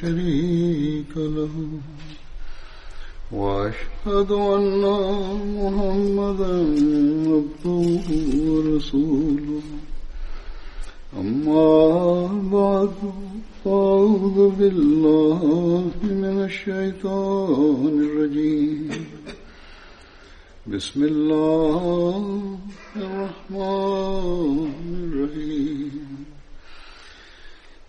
شريك له. وأشهد أن محمدا عبده ورسوله. أما بعد فأعوذ بالله من الشيطان الرجيم. بسم الله الرحمن الرحيم.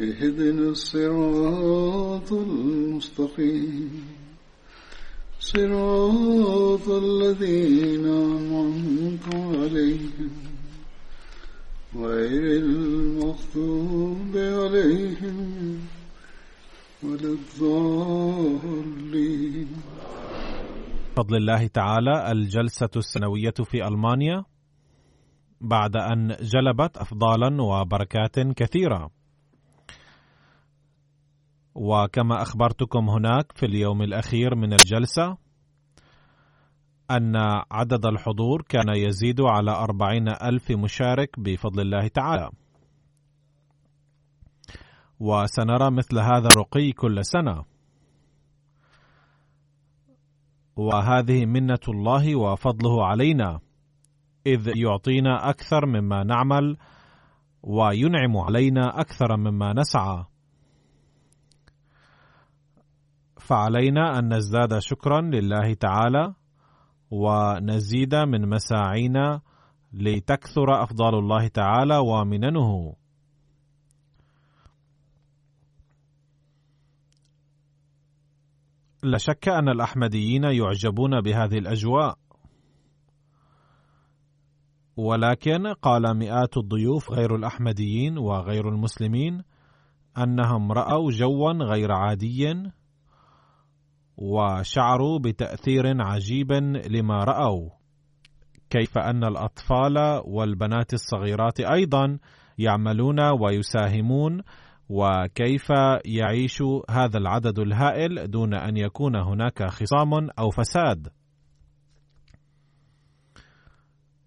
اهدنا الصراط المستقيم. صراط الذين أنعمت عليهم. غير المغضوب عليهم ولا الضالين. بفضل الله تعالى الجلسة السنوية في ألمانيا بعد أن جلبت أفضالا وبركات كثيرة. وكما أخبرتكم هناك في اليوم الأخير من الجلسة أن عدد الحضور كان يزيد على أربعين ألف مشارك بفضل الله تعالى. وسنرى مثل هذا الرقي كل سنة. وهذه منة الله وفضله علينا إذ يعطينا أكثر مما نعمل وينعم علينا أكثر مما نسعى. فعلينا أن نزداد شكرا لله تعالى ونزيد من مساعينا لتكثر أفضال الله تعالى ومننه لا شك أن الأحمديين يعجبون بهذه الأجواء. ولكن قال مئات الضيوف غير الأحمديين وغير المسلمين أنهم رأوا جوا غير عادي وشعروا بتأثير عجيب لما رأوا. كيف أن الأطفال والبنات الصغيرات أيضا يعملون ويساهمون وكيف يعيش هذا العدد الهائل دون أن يكون هناك خصام أو فساد.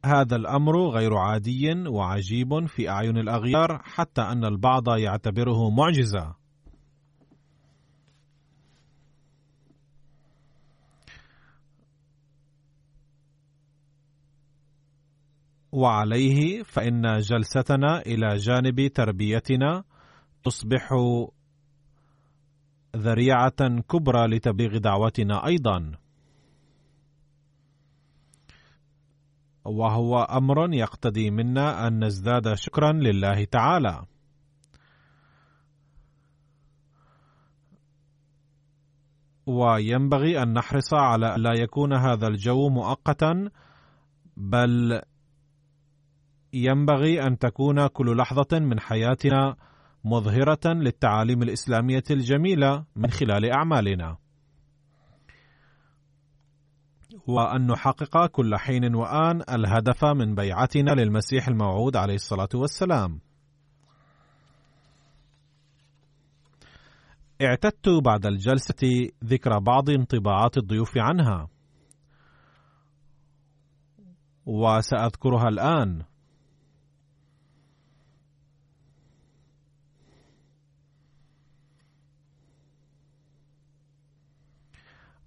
هذا الأمر غير عادي وعجيب في أعين الأغيار حتى أن البعض يعتبره معجزة. وعليه فإن جلستنا إلى جانب تربيتنا تصبح ذريعة كبرى لتبليغ دعوتنا أيضا. وهو أمر يقتضي منا أن نزداد شكرا لله تعالى. وينبغي أن نحرص على لا يكون هذا الجو مؤقتا بل ينبغي أن تكون كل لحظة من حياتنا مظهرة للتعاليم الإسلامية الجميلة من خلال أعمالنا. وأن نحقق كل حين وآن الهدف من بيعتنا للمسيح الموعود عليه الصلاة والسلام. اعتدت بعد الجلسة ذكر بعض انطباعات الضيوف عنها. وسأذكرها الآن.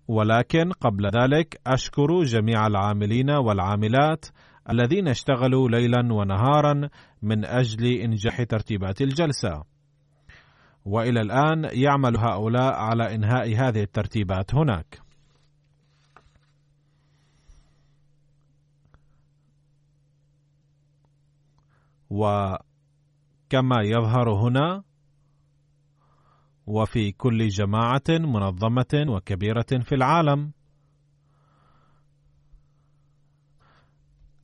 ولكن قبل ذلك أشكر جميع العاملين والعاملات الذين اشتغلوا ليلا ونهارا من أجل إنجاح ترتيبات الجلسة. وإلى الآن يعمل هؤلاء على إنهاء هذه الترتيبات هناك. وكما يظهر هنا وفي كل جماعة منظمة وكبيرة في العالم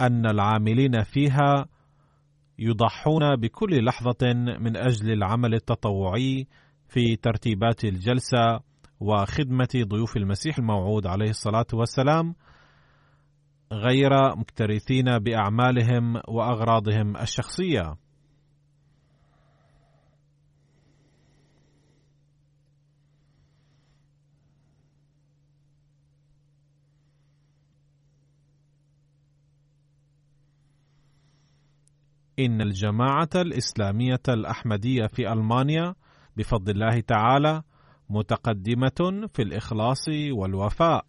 أن العاملين فيها يضحون بكل لحظة من أجل العمل التطوعي في ترتيبات الجلسة وخدمة ضيوف المسيح الموعود عليه الصلاة والسلام غير مكترثين بأعمالهم وأغراضهم الشخصية. إن الجماعة الإسلامية الأحمدية في ألمانيا بفضل الله تعالى متقدمة في الإخلاص والوفاء،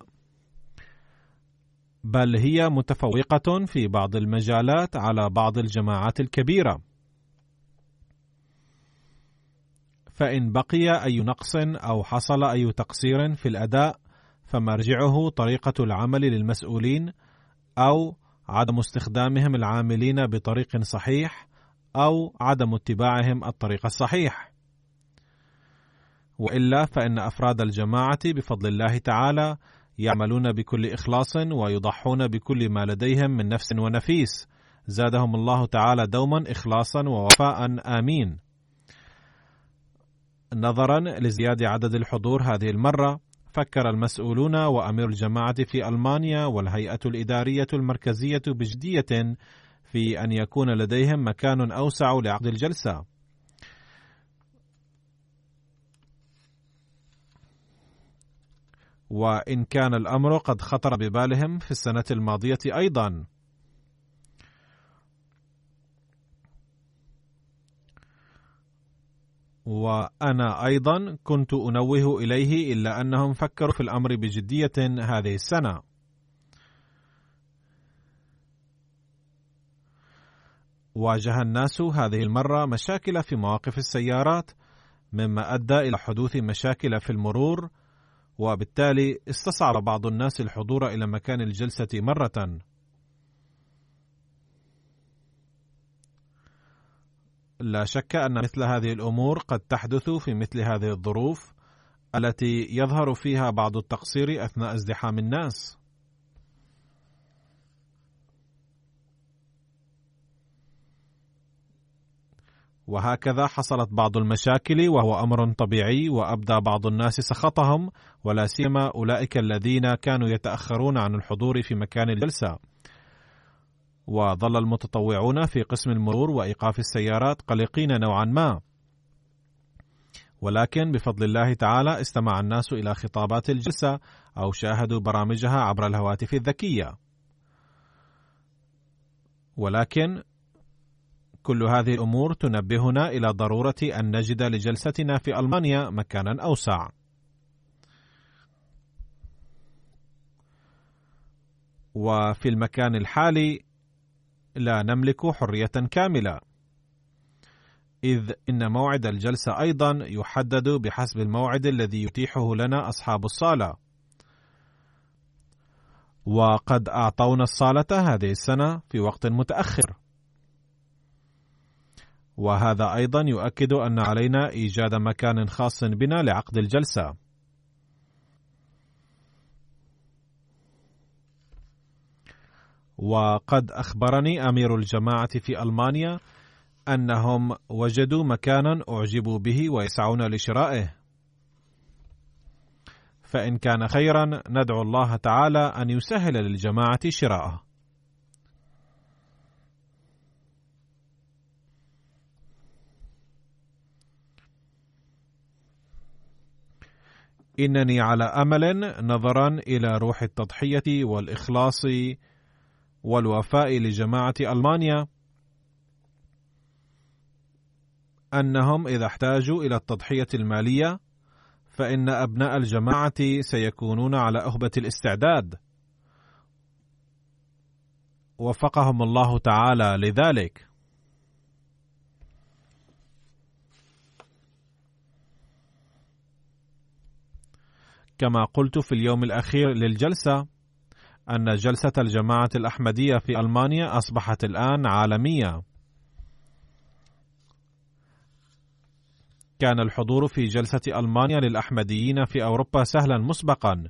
بل هي متفوقة في بعض المجالات على بعض الجماعات الكبيرة. فإن بقي أي نقص أو حصل أي تقصير في الأداء فمرجعه طريقة العمل للمسؤولين أو عدم استخدامهم العاملين بطريق صحيح أو عدم اتباعهم الطريق الصحيح. وإلا فإن أفراد الجماعة بفضل الله تعالى يعملون بكل إخلاص ويضحون بكل ما لديهم من نفس ونفيس. زادهم الله تعالى دوما اخلاصا ووفاء. آمين. نظرا لزيادة عدد الحضور هذه المرة. فكر المسؤولون وأمير الجماعة في ألمانيا والهيئة الإدارية المركزية بجدية في أن يكون لديهم مكان أوسع لعقد الجلسة. وإن كان الأمر قد خطر ببالهم في السنة الماضية أيضا. وأنا أيضا كنت أنوه إليه إلا أنهم فكروا في الأمر بجدية هذه السنة. واجه الناس هذه المرة مشاكل في مواقف السيارات مما أدى إلى حدوث مشاكل في المرور وبالتالي استصعب بعض الناس الحضور إلى مكان الجلسة مرة لا شك أن مثل هذه الأمور قد تحدث في مثل هذه الظروف التي يظهر فيها بعض التقصير أثناء ازدحام الناس. وهكذا حصلت بعض المشاكل وهو أمر طبيعي وأبدى بعض الناس سخطهم ولا سيما أولئك الذين كانوا يتأخرون عن الحضور في مكان الجلسة. وظل المتطوعون في قسم المرور وإيقاف السيارات قلقين نوعا ما. ولكن بفضل الله تعالى استمع الناس إلى خطابات الجلسة أو شاهدوا برامجها عبر الهواتف الذكية. ولكن كل هذه الأمور تنبهنا إلى ضرورة أن نجد لجلستنا في ألمانيا مكانا أوسع. وفي المكان الحالي لا نملك حرية كاملة. إذ إن موعد الجلسة أيضا يحدد بحسب الموعد الذي يتيحه لنا أصحاب الصالة. وقد أعطونا الصالة هذه السنة في وقت متأخر. وهذا أيضا يؤكد أن علينا إيجاد مكان خاص بنا لعقد الجلسة. وقد أخبرني أمير الجماعة في ألمانيا أنهم وجدوا مكانا أعجبوا به ويسعون لشرائه. فإن كان خيرا ندعو الله تعالى أن يسهل للجماعة شراءه. إنني على أمل نظرا إلى روح التضحية والإخلاص والوفاء لجماعة ألمانيا. أنهم إذا احتاجوا إلى التضحية المالية فإن أبناء الجماعة سيكونون على أهبة الاستعداد. وفقهم الله تعالى لذلك. كما قلت في اليوم الأخير للجلسة أن جلسة الجماعة الأحمدية في ألمانيا أصبحت الآن عالمية. كان الحضور في جلسة ألمانيا للأحمديين في أوروبا سهلا مسبقا.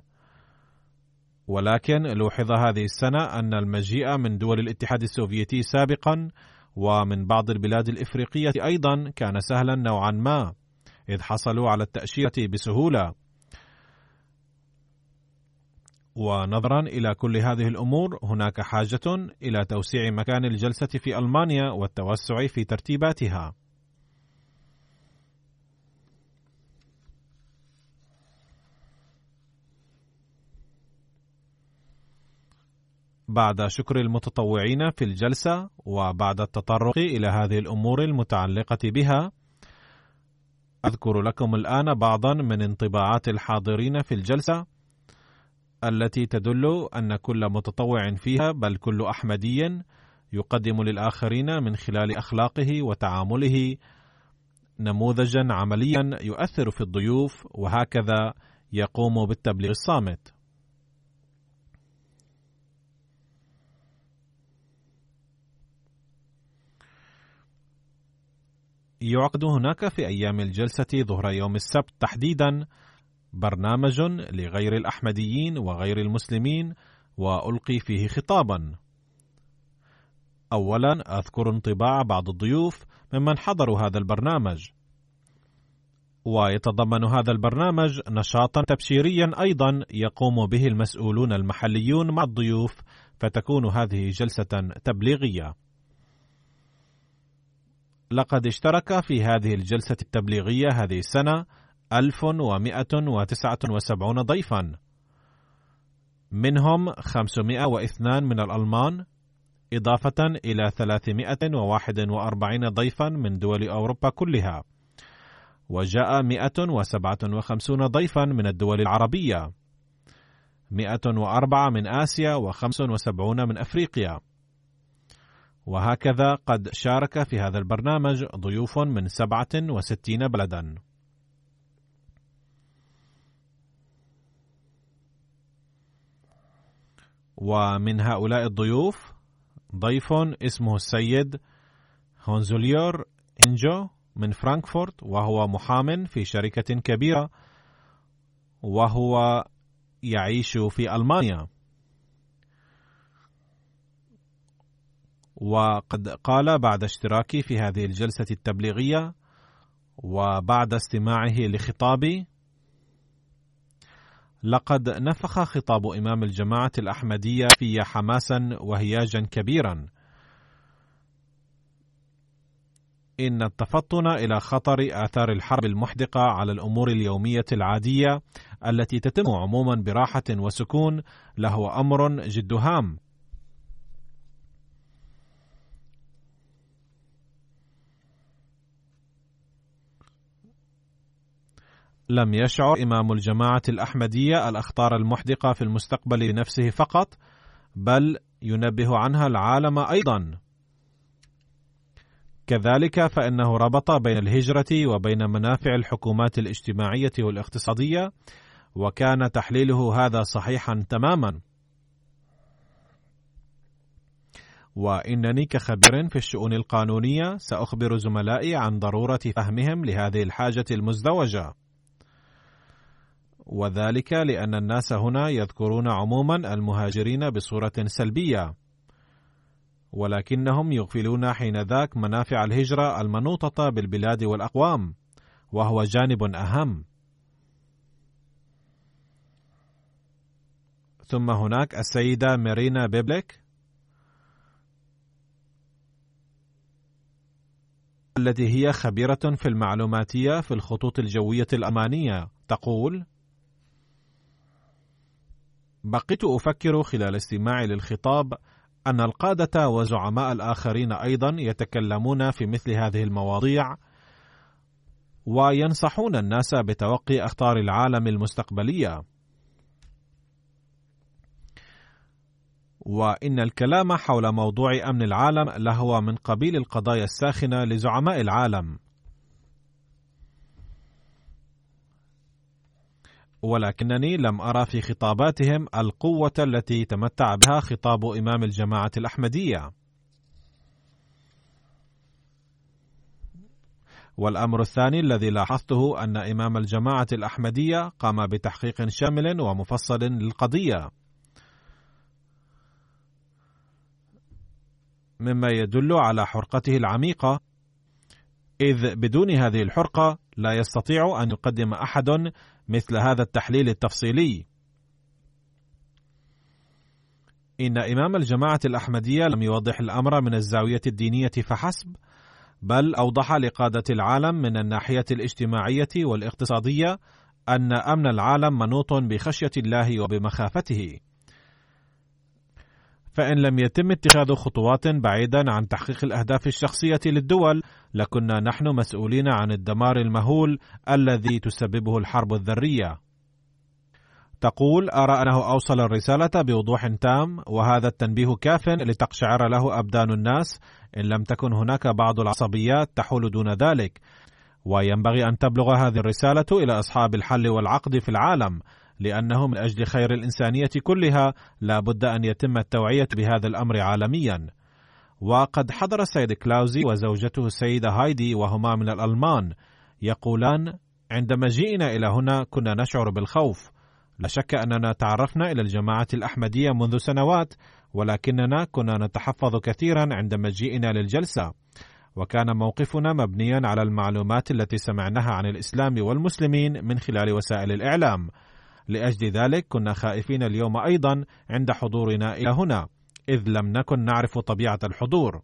ولكن لوحظ هذه السنة أن المجيء من دول الاتحاد السوفيتي سابقا ومن بعض البلاد الإفريقية أيضا كان سهلا نوعا ما، إذ حصلوا على التأشيرة بسهولة. ونظرا إلى كل هذه الأمور هناك حاجة إلى توسيع مكان الجلسة في ألمانيا والتوسع في ترتيباتها. بعد شكر المتطوعين في الجلسة وبعد التطرق إلى هذه الأمور المتعلقة بها أذكر لكم الآن بعضا من انطباعات الحاضرين في الجلسة. التي تدل أن كل متطوع فيها بل كل أحمدي يقدم للآخرين من خلال أخلاقه وتعامله نموذجا عمليا يؤثر في الضيوف وهكذا يقوم بالتبليغ الصامت. يعقد هناك في أيام الجلسة ظهر يوم السبت تحديدا برنامج لغير الأحمديين وغير المسلمين وألقي فيه خطابا. أولا أذكر انطباع بعض الضيوف ممن حضروا هذا البرنامج. ويتضمن هذا البرنامج نشاطا تبشيريا أيضا يقوم به المسؤولون المحليون مع الضيوف فتكون هذه جلسة تبليغية. لقد اشترك في هذه الجلسة التبليغية هذه السنة 1179 ضيفا. منهم 502 من الألمان إضافة إلى 341 ضيفا من دول أوروبا كلها. وجاء 157 ضيفا من الدول العربية. 104 من آسيا و75 من أفريقيا. وهكذا قد شارك في هذا البرنامج ضيوف من 67 بلدا. ومن هؤلاء الضيوف ضيف اسمه السيد هونزوليور إنجو من فرانكفورت وهو محام في شركة كبيرة وهو يعيش في ألمانيا. وقد قال بعد اشتراكي في هذه الجلسة التبليغية وبعد استماعه لخطابي لقد نفخ خطاب إمام الجماعة الأحمدية في حماسا وهياجا كبيرا. إن التفطن إلى خطر آثار الحرب المحدقة على الأمور اليومية العادية التي تتم عموما براحة وسكون له أمر جد هام. لم يشعر إمام الجماعة الأحمدية الأخطار المحدقة في المستقبل لنفسه فقط بل ينبه عنها العالم أيضا. كذلك فإنه ربط بين الهجرة وبين منافع الحكومات الاجتماعية والاقتصادية وكان تحليله هذا صحيحا تماما. وإنني كخبير في الشؤون القانونية سأخبر زملائي عن ضرورة فهمهم لهذه الحاجة المزدوجة. وذلك لأن الناس هنا يذكرون عموما المهاجرين بصورة سلبية ولكنهم يغفلون حينذاك منافع الهجرة المنوطة بالبلاد والأقوام وهو جانب أهم. ثم هناك السيدة مارينا بيبليك. التي هي خبيرة في المعلوماتية في الخطوط الجوية الأمانية تقول: بقيت أفكر خلال استماعي للخطاب أن القادة وزعماء الآخرين أيضا يتكلمون في مثل هذه المواضيع وينصحون الناس بتوقي أخطار العالم المستقبلية. وإن الكلام حول موضوع أمن العالم لهو من قبيل القضايا الساخنة لزعماء العالم. ولكنني لم أرى في خطاباتهم القوة التي تمتع بها خطاب إمام الجماعة الأحمدية. والأمر الثاني الذي لاحظته أن إمام الجماعة الأحمدية قام بتحقيق شامل ومفصل للقضية مما يدل على حرقته العميقة إذ بدون هذه الحرقة لا يستطيع أن يقدم أحد مثل هذا التحليل التفصيلي. إن إمام الجماعة الأحمدية لم يوضح الأمر من الزاوية الدينية فحسب بل أوضح لقادة العالم من الناحية الاجتماعية والاقتصادية أن أمن العالم منوط بخشية الله وبمخافته. فإن لم يتم اتخاذ خطوات بعيدا عن تحقيق الأهداف الشخصية للدول لكنا نحن مسؤولين عن الدمار المهول الذي تسببه الحرب الذرية. تقول أرى أنه أوصل الرسالة بوضوح تام وهذا التنبيه كاف لتقشعر له أبدان الناس إن لم تكن هناك بعض العصبيات تحول دون ذلك وينبغي أن تبلغ هذه الرسالة إلى أصحاب الحل والعقد في العالم لأنه من أجل خير الإنسانية كلها لا بد أن يتم التوعية بهذا الأمر عالميا. وقد حضر السيد كلاوزي وزوجته السيدة هايدي وهما من الألمان يقولان عند مجيئنا إلى هنا كنا نشعر بالخوف. لا شك أننا تعرفنا إلى الجماعة الأحمدية منذ سنوات ولكننا كنا نتحفظ كثيرا عند مجيئنا للجلسة. وكان موقفنا مبنيا على المعلومات التي سمعناها عن الإسلام والمسلمين من خلال وسائل الإعلام. لأجل ذلك كنا خائفين اليوم أيضا عند حضورنا إلى هنا إذ لم نكن نعرف طبيعة الحضور.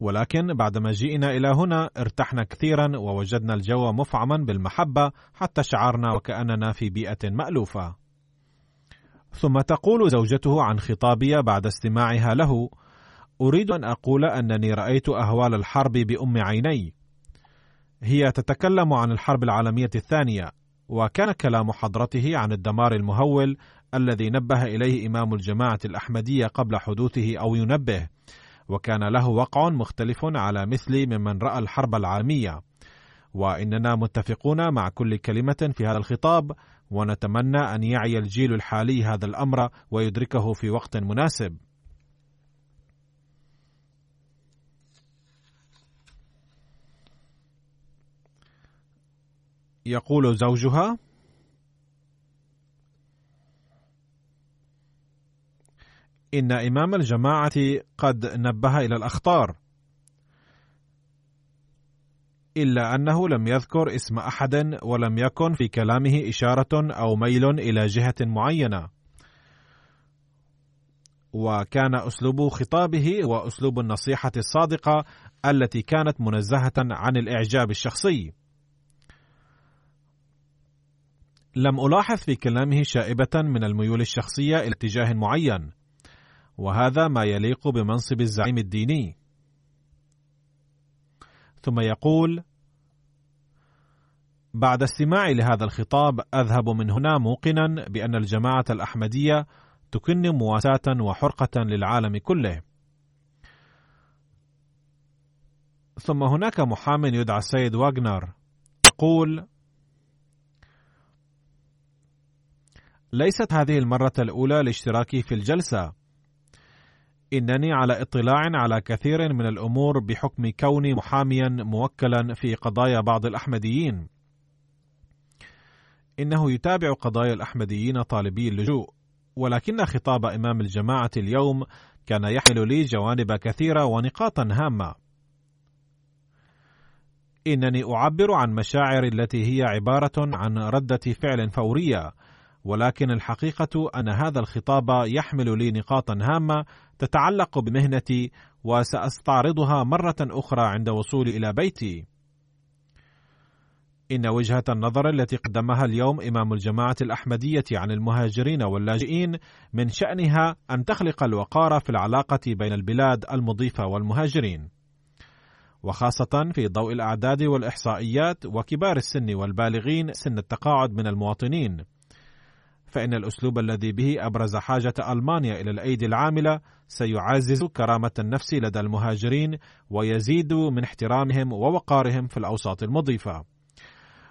ولكن بعد مجيئنا إلى هنا ارتحنا كثيرا ووجدنا الجو مفعما بالمحبة حتى شعرنا وكأننا في بيئة مألوفة. ثم تقول زوجته عن خطابي بعد استماعها له أريد أن أقول أنني رأيت أهوال الحرب بأم عيني. هي تتكلم عن الحرب العالمية الثانية. وكان كلام حضرته عن الدمار المهول الذي نبه إليه إمام الجماعة الأحمدية قبل حدوثه أو ينبه وكان له وقع مختلف على مثل ممن رأى الحرب العالمية. وإننا متفقون مع كل كلمة في هذا الخطاب ونتمنى أن يعي الجيل الحالي هذا الأمر ويدركه في وقت مناسب. يقول زوجها إن إمام الجماعة قد نبه إلى الأخطار إلا أنه لم يذكر اسم أحد ولم يكن في كلامه إشارة أو ميل إلى جهة معينة. وكان أسلوب خطابه وأسلوب النصيحة الصادقة التي كانت منزهة عن الإعجاب الشخصي. لم ألاحظ في كلامه شائبة من الميول الشخصية إلى اتجاه معين، وهذا ما يليق بمنصب الزعيم الديني. ثم يقول: بعد استماعي لهذا الخطاب أذهب من هنا موقنا بأن الجماعة الأحمدية تكن مواساة وحرقة للعالم كله. ثم هناك محام يدعى السيد واغنر يقول: ليست هذه المرة الأولى لاشتراكي في الجلسة. إنني على اطلاع على كثير من الأمور بحكم كوني محاميا موكلا في قضايا بعض الأحمديين. إنه يتابع قضايا الأحمديين طالبي اللجوء، ولكن خطاب إمام الجماعة اليوم كان يحمل لي جوانب كثيرة ونقاطا هامة. إنني أعبر عن مشاعري التي هي عبارة عن ردة فعل فورية ولكن الحقيقة أن هذا الخطاب يحمل لي نقاطا هامة تتعلق بمهنتي وسأستعرضها مرة أخرى عند وصولي إلى بيتي. إن وجهة النظر التي قدمها اليوم إمام الجماعة الأحمدية عن المهاجرين واللاجئين من شأنها أن تخلق الوقار في العلاقة بين البلاد المضيفة والمهاجرين. وخاصة في ضوء الأعداد والإحصائيات وكبار السن والبالغين سن التقاعد من المواطنين. فإن الأسلوب الذي به أبرز حاجة ألمانيا إلى الأيدي العاملة سيعزز كرامة النفس لدى المهاجرين ويزيد من احترامهم ووقارهم في الأوساط المضيفة.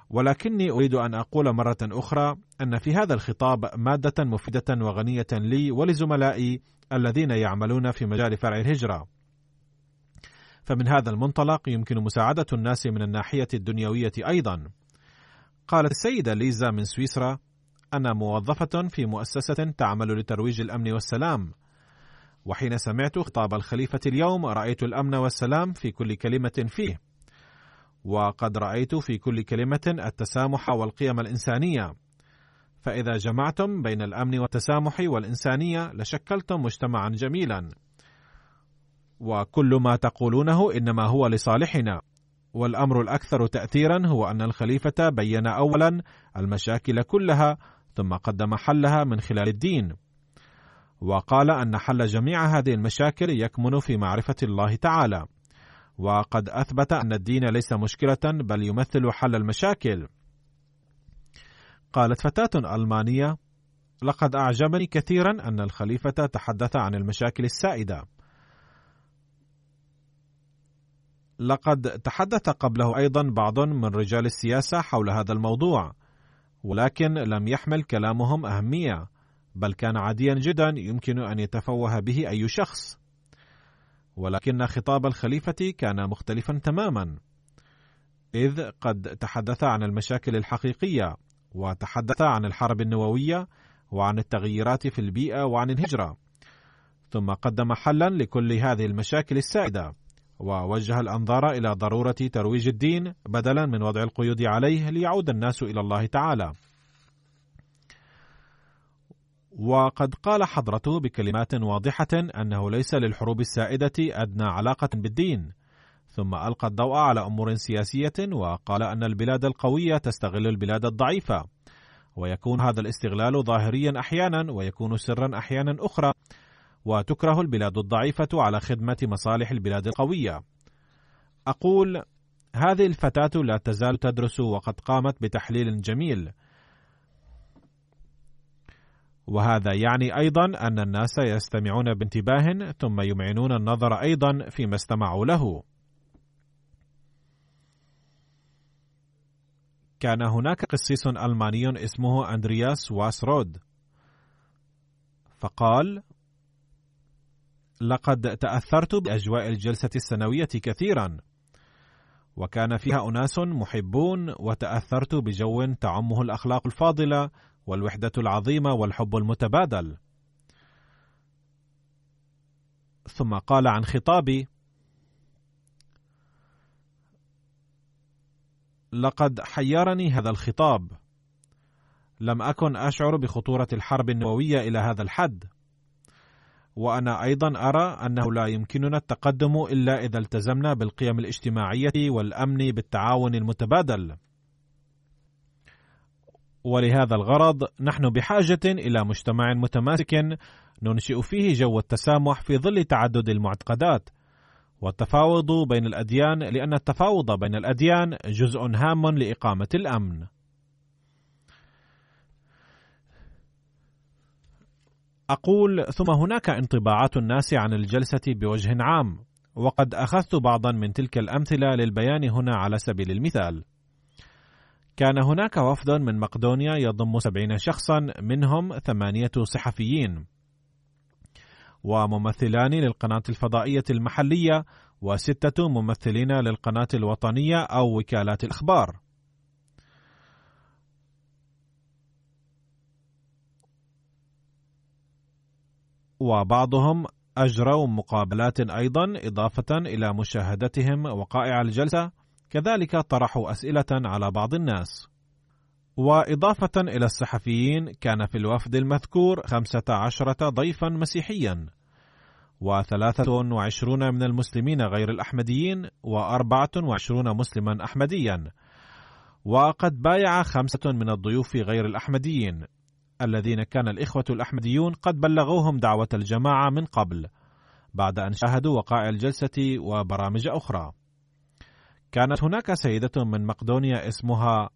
ولكني أريد أن أقول مرة أخرى أن في هذا الخطاب مادة مفيدة وغنية لي ولزملائي الذين يعملون في مجال فرع الهجرة. فمن هذا المنطلق يمكن مساعدة الناس من الناحية الدنيوية أيضا. قالت السيدة ليزا من سويسرا: أنا موظفة في مؤسسة تعمل لترويج الأمن والسلام. وحين سمعت خطاب الخليفة اليوم رأيت الأمن والسلام في كل كلمة فيه. وقد رأيت في كل كلمة التسامح والقيم الإنسانية. فإذا جمعتم بين الأمن والتسامح والإنسانية لشكلتم مجتمعا جميلا. وكل ما تقولونه إنما هو لصالحنا والأمر الأكثر تاثيرا هو أن الخليفة بين اولا المشاكل كلها ثم قدم حلها من خلال الدين. وقال أن حل جميع هذه المشاكل يكمن في معرفة الله تعالى. وقد أثبت أن الدين ليس مشكلة بل يمثل حل المشاكل. قالت فتاة ألمانية لقد أعجبني كثيرا أن الخليفة تحدث عن المشاكل السائدة. لقد تحدث قبله أيضا بعض من رجال السياسة حول هذا الموضوع. ولكن لم يحمل كلامهم أهمية بل كان عاديا جدا يمكن أن يتفوه به أي شخص. ولكن خطاب الخليفة كان مختلفا تماما إذ قد تحدث عن المشاكل الحقيقية وتحدث عن الحرب النووية وعن التغييرات في البيئة وعن الهجرة. ثم قدم حلا لكل هذه المشاكل السائدة. ووجه الأنظار إلى ضرورة ترويج الدين بدلا من وضع القيود عليه ليعود الناس إلى الله تعالى. وقد قال حضرته بكلمات واضحة أنه ليس للحروب السائدة أدنى علاقة بالدين. ثم ألقى الضوء على أمور سياسية وقال أن البلاد القوية تستغل البلاد الضعيفة. ويكون هذا الاستغلال ظاهريا أحيانا ويكون سرا أحيانا أخرى وتكره البلاد الضعيفة على خدمة مصالح البلاد القوية. أقول: هذه الفتاة لا تزال تدرس وقد قامت بتحليل جميل. وهذا يعني أيضا أن الناس يستمعون بانتباه ثم يمعنون النظر أيضا فيما استمعوا له. كان هناك قسيس ألماني اسمه أندرياس واسرود فقال لقد تأثرت بأجواء الجلسة السنوية كثيرا. وكان فيها أناس محبون وتأثرت بجو تعمه الأخلاق الفاضلة والوحدة العظيمة والحب المتبادل. ثم قال عن خطابي لقد حيرني هذا الخطاب. لم أكن أشعر بخطورة الحرب النووية إلى هذا الحد. وأنا أيضا أرى أنه لا يمكننا التقدم إلا إذا التزمنا بالقيم الاجتماعية والأمن بالتعاون المتبادل. ولهذا الغرض نحن بحاجة إلى مجتمع متماسك ننشئ فيه جو التسامح في ظل تعدد المعتقدات. والتفاوض بين الأديان لأن التفاوض بين الأديان جزء هام لإقامة الأمن. أقول ثم هناك انطباعات الناس عن الجلسة بوجه عام وقد أخذت بعضا من تلك الأمثلة للبيان هنا على سبيل المثال. كان هناك وفد من مقدونيا يضم سبعين شخصا منهم ثمانية صحفيين وممثلان للقناة الفضائية المحلية وستة ممثلين للقناة الوطنية أو وكالات الأخبار. وبعضهم أجروا مقابلات أيضا إضافة إلى مشاهدتهم وقائع الجلسة كذلك طرحوا أسئلة على بعض الناس. وإضافة إلى الصحفيين كان في الوفد المذكور خمسة عشرة ضيفا مسيحيا وثلاثة وعشرون من المسلمين غير الأحمديين وأربعة وعشرون مسلما أحمديا. وقد بايع خمسة من الضيوف غير الأحمديين. الذين كان الإخوة الأحمديون قد بلغوهم دعوة الجماعة من قبل بعد أن شاهدوا وقائع الجلسة وبرامج أخرى. كانت هناك سيدة من مقدونيا اسمها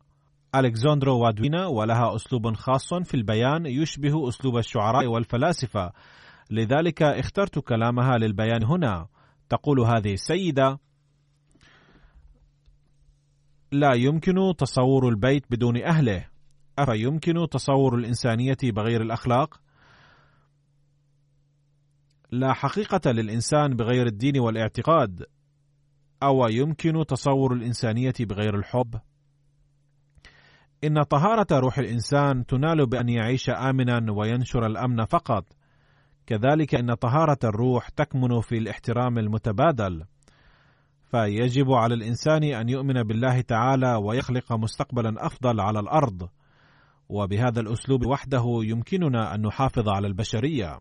ألكساندرو وادوينا ولها أسلوب خاص في البيان يشبه أسلوب الشعراء والفلاسفة. لذلك اخترت كلامها للبيان هنا. تقول هذه السيدة لا يمكن تصور البيت بدون أهله. أفيمكن تصور الإنسانية بغير الأخلاق؟ لا حقيقة للإنسان بغير الدين والاعتقاد، أو يمكن تصور الإنسانية بغير الحب؟ إن طهارة روح الإنسان تنال بأن يعيش امنا وينشر الأمن فقط. كذلك إن طهارة الروح تكمن في الاحترام المتبادل. فيجب على الإنسان أن يؤمن بالله تعالى ويخلق مستقبلا أفضل على الأرض. وبهذا الأسلوب وحده يمكننا أن نحافظ على البشرية.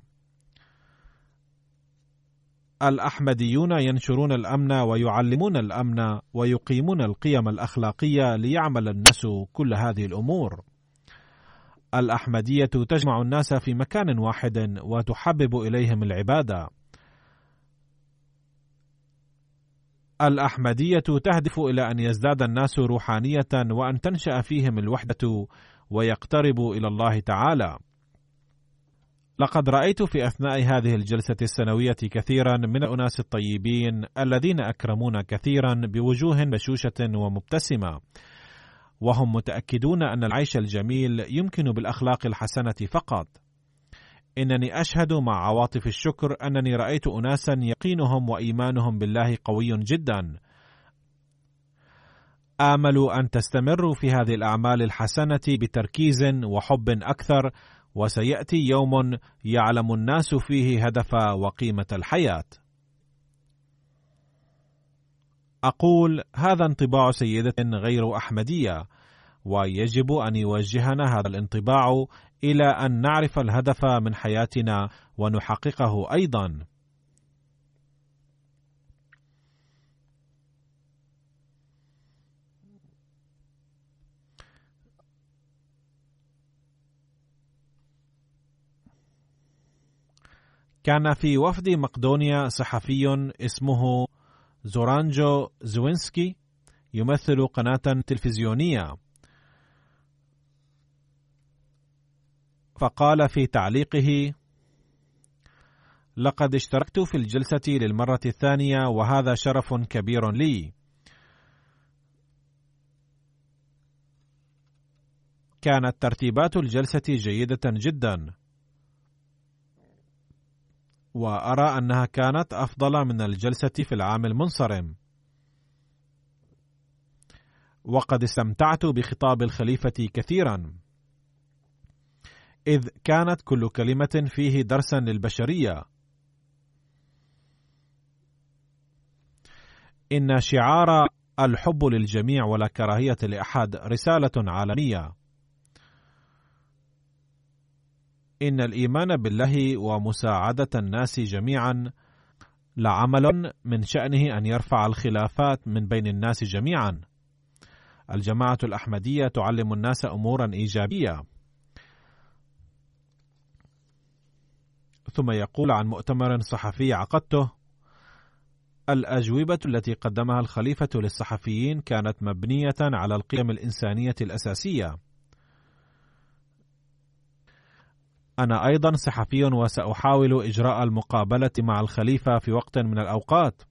الأحمديون ينشرون الأمن ويعلمون الأمن ويقيمون القيم الأخلاقية ليعمل الناس كل هذه الأمور. الأحمدية تجمع الناس في مكان واحد وتحبب إليهم العبادة. الأحمدية تهدف إلى أن يزداد الناس روحانية وأن تنشأ فيهم الوحدة ويقتربوا إلى الله تعالى. لقد رأيت في أثناء هذه الجلسة السنوية كثيرا من الأناس الطيبين الذين أكرمونا كثيرا بوجوه بشوشة ومبتسمة. وهم متأكدون أن العيش الجميل يمكن بالأخلاق الحسنة فقط. إنني أشهد مع عواطف الشكر أنني رأيت اناسا يقينهم وإيمانهم بالله قوي جدا. آمل أن تستمروا في هذه الأعمال الحسنة بتركيز وحب أكثر وسيأتي يوم يعلم الناس فيه هدف وقيمة الحياة. أقول هذا انطباع سيدة غير أحمدية ويجب أن يوجهنا هذا الانطباع إلى أن نعرف الهدف من حياتنا ونحققه أيضا. كان في وفد مقدونيا صحفي اسمه زورانجو زوينسكي يمثل قناة تلفزيونية. فقال في تعليقه لقد اشتركت في الجلسة للمرة الثانية وهذا شرف كبير لي. كانت ترتيبات الجلسة جيدة جدا. وأرى أنها كانت أفضل من الجلسة في العام المنصرم. وقد استمتعت بخطاب الخليفة كثيرا، إذ كانت كل كلمة فيه درسا للبشرية. إن شعار الحب للجميع ولا كراهية لأحد رسالة عالمية. إن الإيمان بالله ومساعدة الناس جميعا لعمل من شأنه أن يرفع الخلافات من بين الناس جميعا. الجماعة الأحمدية تعلم الناس أمورا إيجابية. ثم يقول عن مؤتمر صحفي عقدته: الأجوبة التي قدمها الخليفة للصحفيين كانت مبنية على القيم الإنسانية الأساسية. أنا أيضا صحفي وسأحاول إجراء المقابلة مع الخليفة في وقت من الأوقات.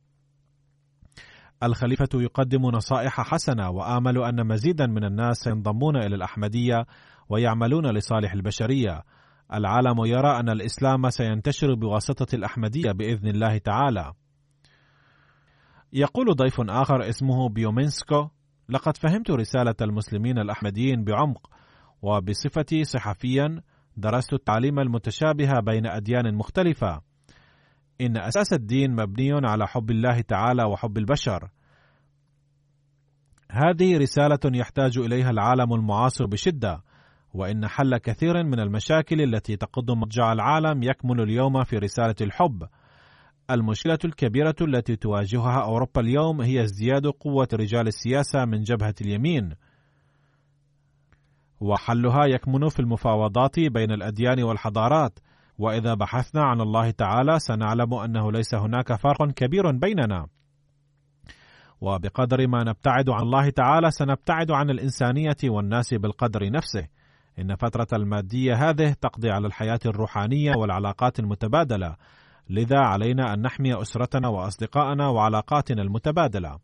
الخليفة يقدم نصائح حسنة وآمل أن مزيدا من الناس سينضمون إلى الأحمدية ويعملون لصالح البشرية. العالم يرى أن الإسلام سينتشر بواسطة الأحمدية بإذن الله تعالى. يقول ضيف آخر اسمه بيومينسكو: لقد فهمت رسالة المسلمين الأحمديين بعمق، وبصفتي صحفيا درست التعليم المتشابه بين أديان مختلفة. إن أساس الدين مبني على حب الله تعالى وحب البشر. هذه رسالة يحتاج إليها العالم المعاصر بشدة، وإن حل كثير من المشاكل التي تقض مضجع العالم يكمن اليوم في رسالة الحب. المشكلة الكبيرة التي تواجهها أوروبا اليوم هي ازدياد قوة رجال السياسة من جبهة اليمين. وحلها يكمن في المفاوضات بين الأديان والحضارات. وإذا بحثنا عن الله تعالى سنعلم أنه ليس هناك فرق كبير بيننا. وبقدر ما نبتعد عن الله تعالى سنبتعد عن الإنسانية والناس بالقدر نفسه. إن فترة المادية هذه تقضي على الحياة الروحانية والعلاقات المتبادلة. لذا علينا أن نحمي أسرتنا واصدقائنا وعلاقاتنا المتبادلة.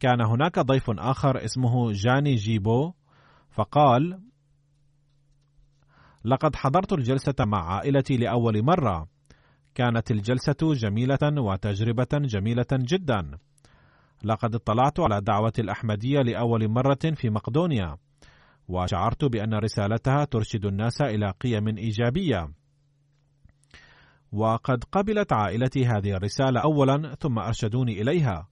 كان هناك ضيف آخر اسمه جاني جيبو فقال لقد حضرت الجلسة مع عائلتي لأول مرة كانت الجلسة جميلة وتجربة جميلة جدا. لقد اطلعت على دعوة الأحمدية لأول مرة في مقدونيا، وشعرت بأن رسالتها ترشد الناس إلى قيم إيجابية. وقد قبلت عائلتي هذه الرسالة أولا ثم أرشدوني إليها،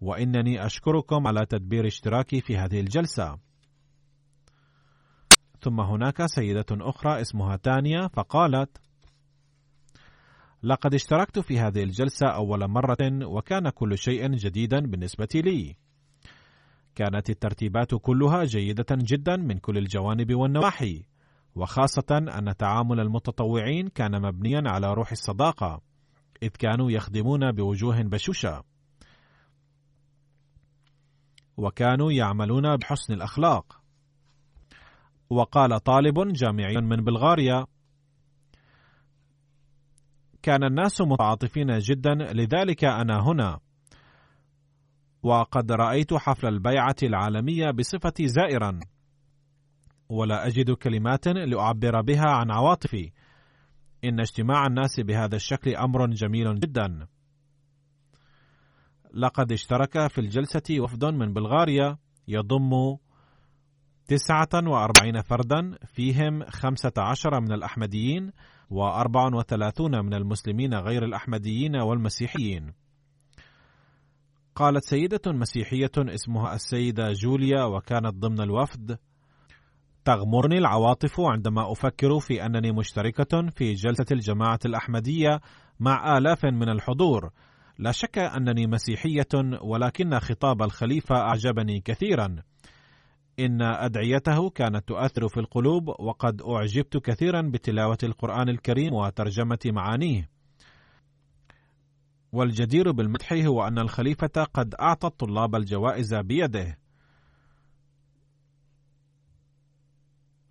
وإنني أشكركم على تدبير اشتراكي في هذه الجلسة. ثم هناك سيدة أخرى اسمها تانيا فقالت: لقد اشتركت في هذه الجلسة أول مرة وكان كل شيء جديدا بالنسبة لي. كانت الترتيبات كلها جيدة جدا من كل الجوانب والنواحي، وخاصة أن تعامل المتطوعين كان مبنيا على روح الصداقة، إذ كانوا يخدمون بوجوه بشوشة. وكانوا يعملون بحسن الأخلاق. وقال طالب جامعي من بلغاريا: كان الناس متعاطفين جدا لذلك أنا هنا. وقد رأيت حفل البيعة العالمية بصفتي زائرا. ولا أجد كلمات لأعبر بها عن عواطفي. إن اجتماع الناس بهذا الشكل أمر جميل جدا. لقد اشترك في الجلسة وفد من بلغاريا يضم تسعة وأربعين فردا فيهم خمسة عشر من الأحمديين وأربع وثلاثون من المسلمين غير الأحمديين والمسيحيين. قالت سيدة مسيحية اسمها السيدة جوليا وكانت ضمن الوفد تغمرني العواطف عندما أفكر في أنني مشتركة في جلسة الجماعة الأحمدية مع آلاف من الحضور لا شك أنني مسيحية ولكن خطاب الخليفة أعجبني كثيرا إن أدعيته كانت تؤثر في القلوب وقد أعجبت كثيرا بتلاوة القرآن الكريم وترجمة معانيه. والجدير بالمدح هو أن الخليفة قد أعطى الطلاب الجوائز بيده.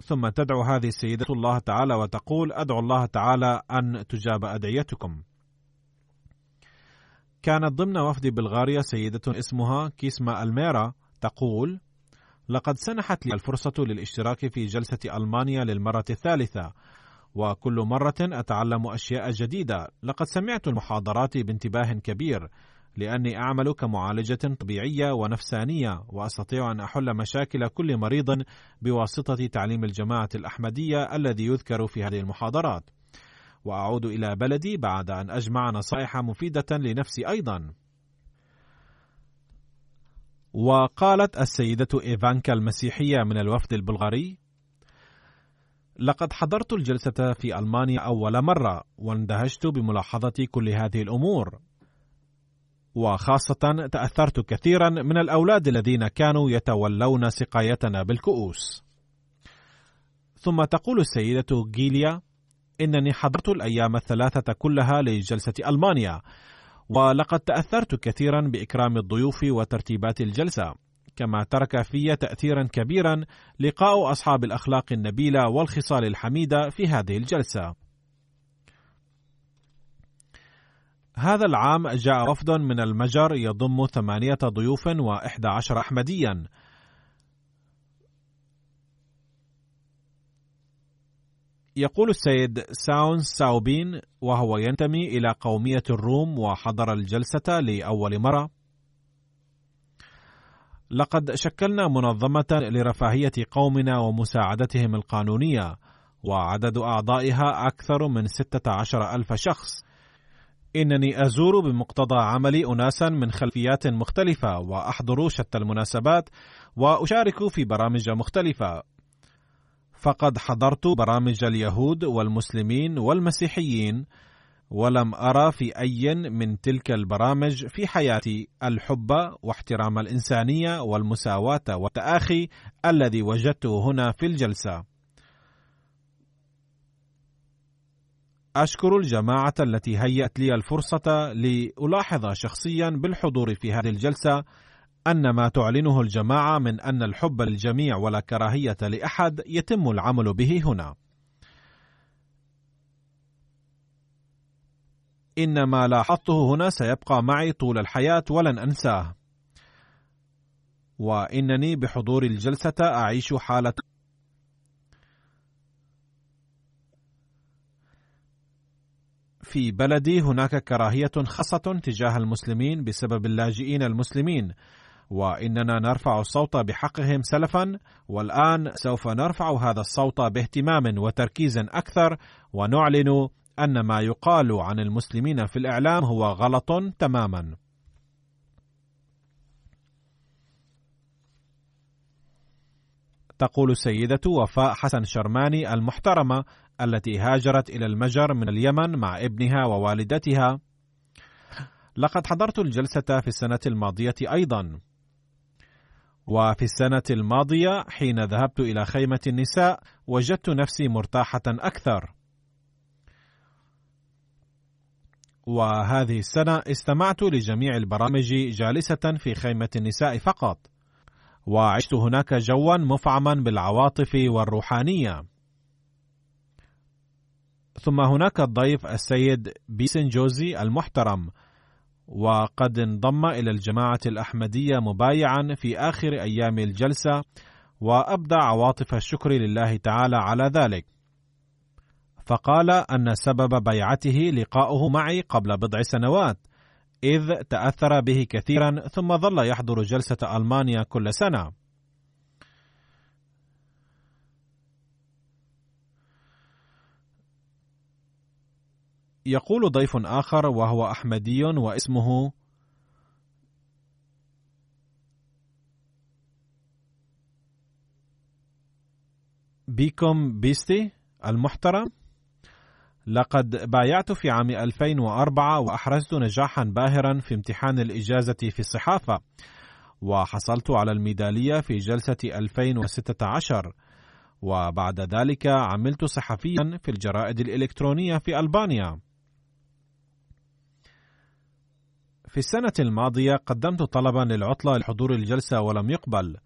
ثم تدعو هذه السيدة الله تعالى وتقول: أدعو الله تعالى أن تجاب أدعيتكم. كانت ضمن وفد بلغاريا سيدة اسمها كيسما ألميرا تقول: لقد سنحت لي الفرصة للاشتراك في جلسة ألمانيا للمرة الثالثة وكل مرة أتعلم أشياء جديدة. لقد سمعت المحاضرات بانتباه كبير لأني أعمل كمعالجة طبيعية ونفسانية وأستطيع أن أحل مشاكل كل مريض بواسطة تعليم الجماعة الأحمدية الذي يذكر في هذه المحاضرات. وأعود إلى بلدي بعد أن أجمع نصائح مفيدة لنفسي أيضا. وقالت السيدة إيفانكا المسيحية من الوفد البلغاري: لقد حضرت الجلسة في ألمانيا أول مرة واندهشت بملاحظة كل هذه الأمور وخاصة تأثرت كثيرا من الأولاد الذين كانوا يتولون سقايتنا بالكؤوس. ثم تقول السيدة جيليا إنني حضرت الأيام الثلاثة كلها لجلسة ألمانيا ولقد تأثرت كثيرا بإكرام الضيوف وترتيبات الجلسة كما ترك في تأثيرا كبيرا لقاء أصحاب الأخلاق النبيلة والخصال الحميدة في هذه الجلسة. هذا العام جاء وفد من المجر يضم ثمانية ضيوف وإحدى عشر أحمديا يقول السيد ساون ساوبين وهو ينتمي إلى قومية الروم وحضر الجلسة لأول مرة. لقد شكلنا منظمة لرفاهية قومنا ومساعدتهم القانونية وعدد أعضائها أكثر من 16 ألف شخص. إنني أزور بمقتضى عملي أناسا من خلفيات مختلفة وأحضر شتى المناسبات وأشارك في برامج مختلفة. فقد حضرت برامج اليهود والمسلمين والمسيحيين ولم أرى في أي من تلك البرامج في حياتي الحب واحترام الإنسانية والمساواة والتآخي الذي وجدته هنا في الجلسة. أشكر الجماعة التي هيأت لي الفرصة لألاحظ شخصيا بالحضور في هذه الجلسة أن ما تعلنه الجماعة من أن الحب للجميع ولا كراهية لأحد يتم العمل به هنا. إن ما لاحظته هنا سيبقى معي طول الحياة ولن أنساه. وإنني بحضور الجلسة أعيش حالة في بلدي هناك كراهية خاصة تجاه المسلمين بسبب اللاجئين المسلمين وإننا نرفع الصوت بحقهم سلفا والآن سوف نرفع هذا الصوت باهتمام وتركيز أكثر ونعلن أن ما يقال عن المسلمين في الإعلام هو غلط تماما. تقول السيدة وفاء حسن شرماني المحترمة التي هاجرت إلى المجر من اليمن مع ابنها ووالدتها لقد حضرت الجلسة في السنة الماضية أيضا. وفي السنة الماضية حين ذهبت إلى خيمة النساء وجدت نفسي مرتاحة أكثر. وهذه السنة استمعت لجميع البرامج جالسة في خيمة النساء فقط. وعشت هناك جوا مفعما بالعواطف والروحانية. ثم هناك الضيف السيد بيسن جوزي المحترم وقد انضم إلى الجماعة الأحمدية مبايعا في آخر أيام الجلسة وأبدى عواطف الشكر لله تعالى على ذلك. فقال أن سبب بيعته لقاؤه معي قبل بضع سنوات إذ تأثر به كثيرا ثم ظل يحضر جلسة ألمانيا كل سنة. يقول ضيف آخر وهو أحمدي واسمه بيكم بيستي المحترم. لقد بايعت في عام 2004 وأحرزت نجاحا باهرا في امتحان الإجازة في الصحافة وحصلت على الميدالية في جلسة 2016 وبعد ذلك عملت صحفيا في الجرائد الإلكترونية في ألبانيا. في السنة الماضية قدمت طلبا للعطلة لحضور الجلسة ولم يقبل.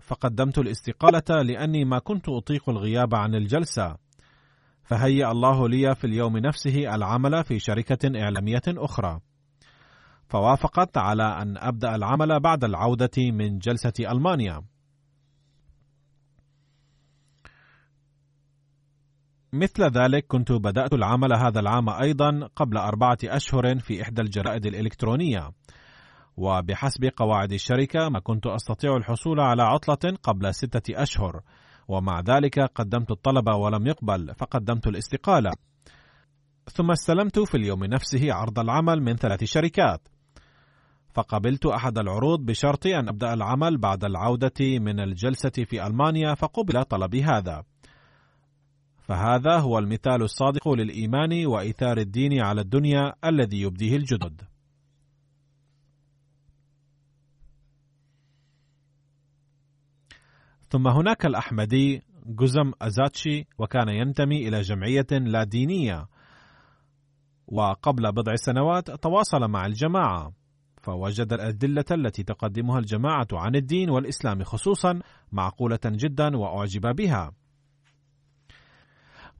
فقدمت الاستقالة لأني ما كنت أطيق الغياب عن الجلسة. فهيأ الله لي في اليوم نفسه العمل في شركة إعلامية أخرى. فوافقت على أن أبدأ العمل بعد العودة من جلسة ألمانيا. مثل ذلك كنت بدأت العمل هذا العام أيضا قبل أربعة أشهر في إحدى الجرائد الإلكترونية. وبحسب قواعد الشركة ما كنت أستطيع الحصول على عطلة قبل ستة أشهر ومع ذلك قدمت الطلب ولم يقبل فقدمت الاستقالة. ثم استلمت في اليوم نفسه عرض العمل من ثلاث شركات. فقبلت أحد العروض بشرط أن أبدأ العمل بعد العودة من الجلسة في ألمانيا فقبل طلبي هذا. فهذا هو المثال الصادق للإيمان وإيثار الدين على الدنيا الذي يبديه الجدد. ثم هناك الأحمدي جزم أزاتشي وكان ينتمي إلى جمعية لا دينية وقبل بضع سنوات تواصل مع الجماعة فوجد الأدلة التي تقدمها الجماعة عن الدين والإسلام خصوصا معقولة جدا وأعجب بها.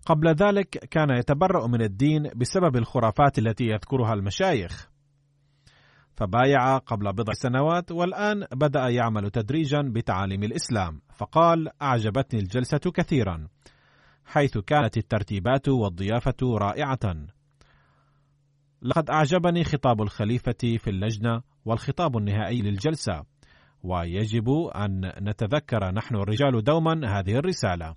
قبل ذلك كان يتبرأ من الدين بسبب الخرافات التي يذكرها المشايخ. فبايع قبل بضع سنوات والآن بدأ يعمل تدريجا بتعاليم الإسلام. فقال أعجبتني الجلسة كثيرا حيث كانت الترتيبات والضيافة رائعة. لقد أعجبني خطاب الخليفة في اللجنة والخطاب النهائي للجلسة ويجب أن نتذكر نحن الرجال دوما هذه الرسالة.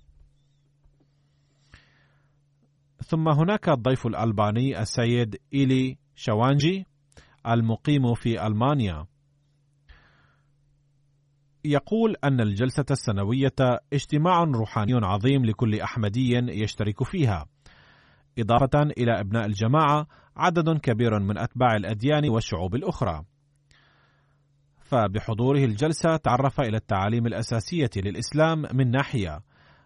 ثم هناك الضيف الألباني السيد إيلي شوانجي المقيم في ألمانيا. يقول أن الجلسة السنوية اجتماع روحاني عظيم لكل أحمدي يشترك فيها إضافة إلى أبناء الجماعة عدد كبير من أتباع الأديان والشعوب الأخرى. فبحضوره الجلسة تعرف إلى التعاليم الأساسية للإسلام من ناحية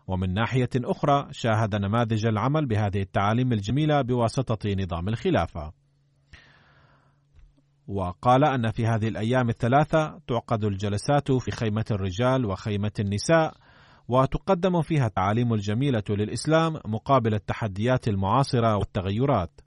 ومن ناحية أخرى شاهد نماذج العمل بهذه التعاليم الجميلة بواسطة نظام الخلافة. وقال أن في هذه الأيام الثلاثة تعقد الجلسات في خيمة الرجال وخيمة النساء وتقدم فيها التعاليم الجميلة للإسلام مقابل التحديات المعاصرة والتغيرات.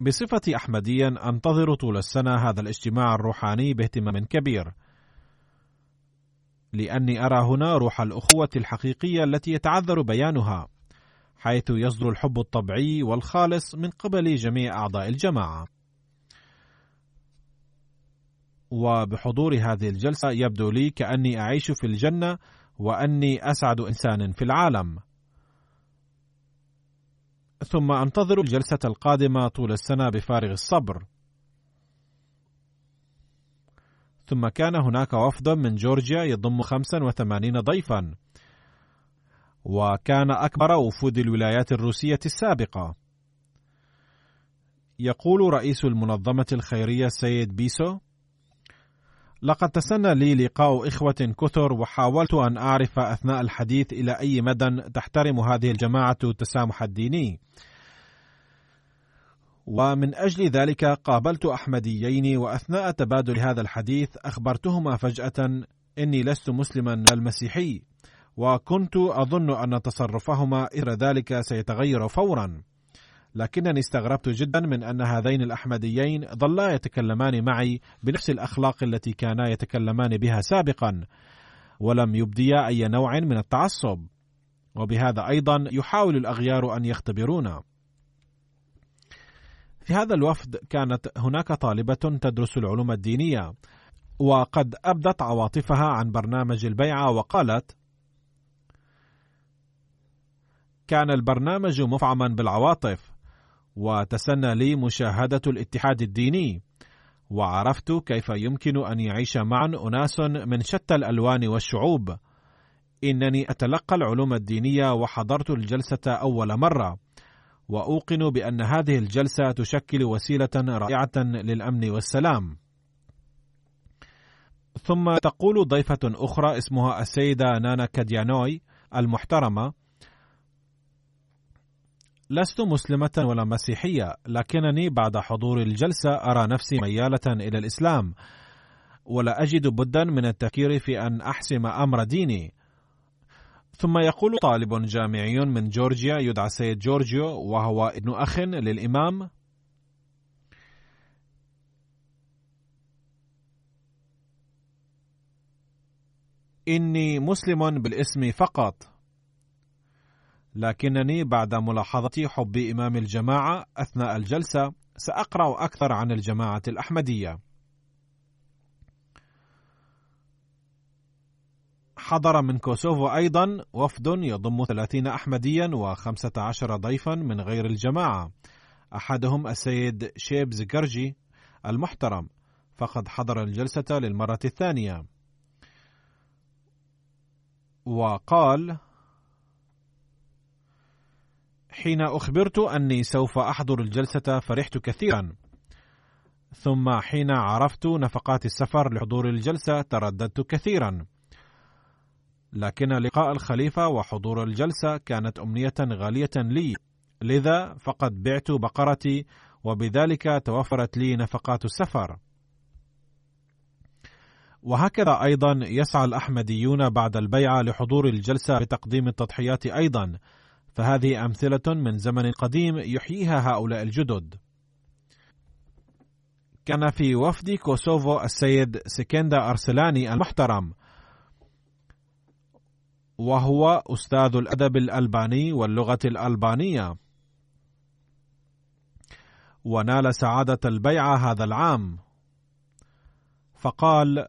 بصفتي أحمديا أنتظر طول السنة هذا الاجتماع الروحاني باهتمام كبير. لأني أرى هنا روح الأخوة الحقيقية التي يتعذر بيانها حيث يصدر الحب الطبيعي والخالص من قبل جميع أعضاء الجماعة. وبحضور هذه الجلسة يبدو لي كأني أعيش في الجنة وأني أسعد انسان في العالم. ثم انتظر الجلسة القادمة طول السنة بفارغ الصبر. ثم كان هناك وفد من جورجيا يضم 85 ضيفا. وكان أكبر وفود الولايات الروسية السابقة. يقول رئيس المنظمة الخيرية السيد بيسو لقد تسنى لي لقاء إخوة كثر وحاولت أن أعرف أثناء الحديث إلى أي مدى تحترم هذه الجماعة التسامح الديني. ومن أجل ذلك قابلت أحمديين وأثناء تبادل هذا الحديث أخبرتهما فجأة إني لست مسلما المسيحي وكنت أظن أن تصرفهما إثر ذلك سيتغير فورا. لكنني استغربت جدا من أن هذين الأحمديين ظلا يتكلمان معي بنفس الأخلاق التي كانا يتكلمان بها سابقا ولم يبديا أي نوع من التعصب. وبهذا أيضا يحاول الأغيار أن يختبرونا. في هذا الوفد كانت هناك طالبة تدرس العلوم الدينية وقد أبدت عواطفها عن برنامج البيعة وقالت: كان البرنامج مفعما بالعواطف وتسنى لي مشاهدة الاتحاد الديني. وعرفت كيف يمكن أن يعيش معا أناس من شتى الألوان والشعوب. إنني أتلقى العلوم الدينية وحضرت الجلسة أول مرة. وأوقن بأن هذه الجلسة تشكل وسيلة رائعة للأمن والسلام. ثم تقول ضيفة أخرى اسمها السيدة نانا كاديانوي المحترمة لست مسلمة ولا مسيحية، لكنني بعد حضور الجلسة أرى نفسي ميالة إلى الإسلام، ولا أجد بدا من التفكير في أن أحسم أمر ديني، ثم يقول طالب جامعي من جورجيا يدعى سيد جورجيو وهو ابن أخ للإمام إني مسلم بالاسم فقط. لكنني بعد ملاحظة حب إمام الجماعة أثناء الجلسة سأقرأ أكثر عن الجماعة الأحمدية. حضر من كوسوفو أيضا وفد يضم 30 أحمديا و15 ضيفا من غير الجماعة. أحدهم السيد شيبز جرجي المحترم فقد حضر الجلسة للمرة الثانية. وقال حين أخبرت أني سوف أحضر الجلسة فرحت كثيرا. ثم حين عرفت نفقات السفر لحضور الجلسة ترددت كثيرا. لكن لقاء الخليفة وحضور الجلسة كانت أمنية غالية لي. لذا فقد بعت بقرتي وبذلك توفرت لي نفقات السفر. وهكذا أيضا يسعى الأحمديون بعد البيعة لحضور الجلسة بتقديم التضحيات أيضا. فهذه أمثلة من زمن قديم يحييها هؤلاء الجدد. كان في وفد كوسوفو السيد سكندا أرسلاني المحترم وهو أستاذ الأدب الألباني واللغة الألبانية. ونال سعادة البيعة هذا العام. فقال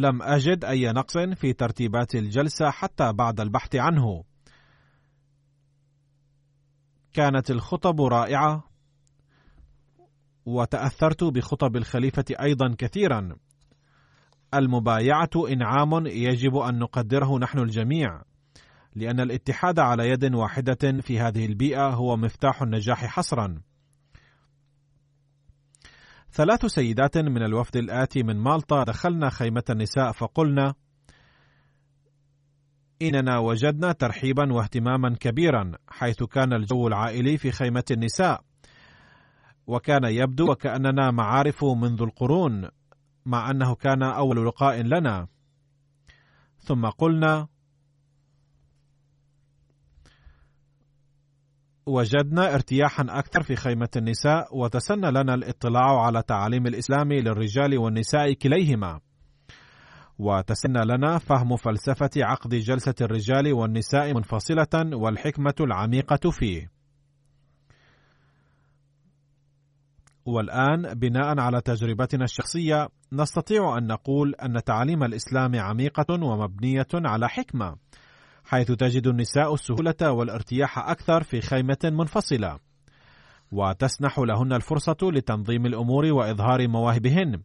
لم أجد أي نقص في ترتيبات الجلسة حتى بعد البحث عنه كانت الخطب رائعة وتأثرت بخطب الخليفة أيضا كثيرا. المبايعة إنعام يجب أن نقدره نحن الجميع، لأن الاتحاد على يد واحدة في هذه البيئة هو مفتاح النجاح حصرا. ثلاث سيدات من الوفد الآتي من مالطا دخلنا خيمة النساء فقلنا: إننا وجدنا ترحيبا واهتماما كبيرا حيث كان الجو العائلي في خيمة النساء. وكان يبدو وكأننا معارف منذ القرون مع أنه كان أول لقاء لنا. ثم قلنا وجدنا ارتياحا أكثر في خيمة النساء وتسنى لنا الاطلاع على تعاليم الإسلام للرجال والنساء كليهما. وتسنى لنا فهم فلسفة عقد جلسة الرجال والنساء منفصلة والحكمة العميقة فيه. والآن بناء على تجربتنا الشخصية نستطيع أن نقول أن تعاليم الإسلام عميقة ومبنية على حكمة. حيث تجد النساء السهولة والارتياح أكثر في خيمة منفصلة. وتسنح لهن الفرصة لتنظيم الأمور وإظهار مواهبهن.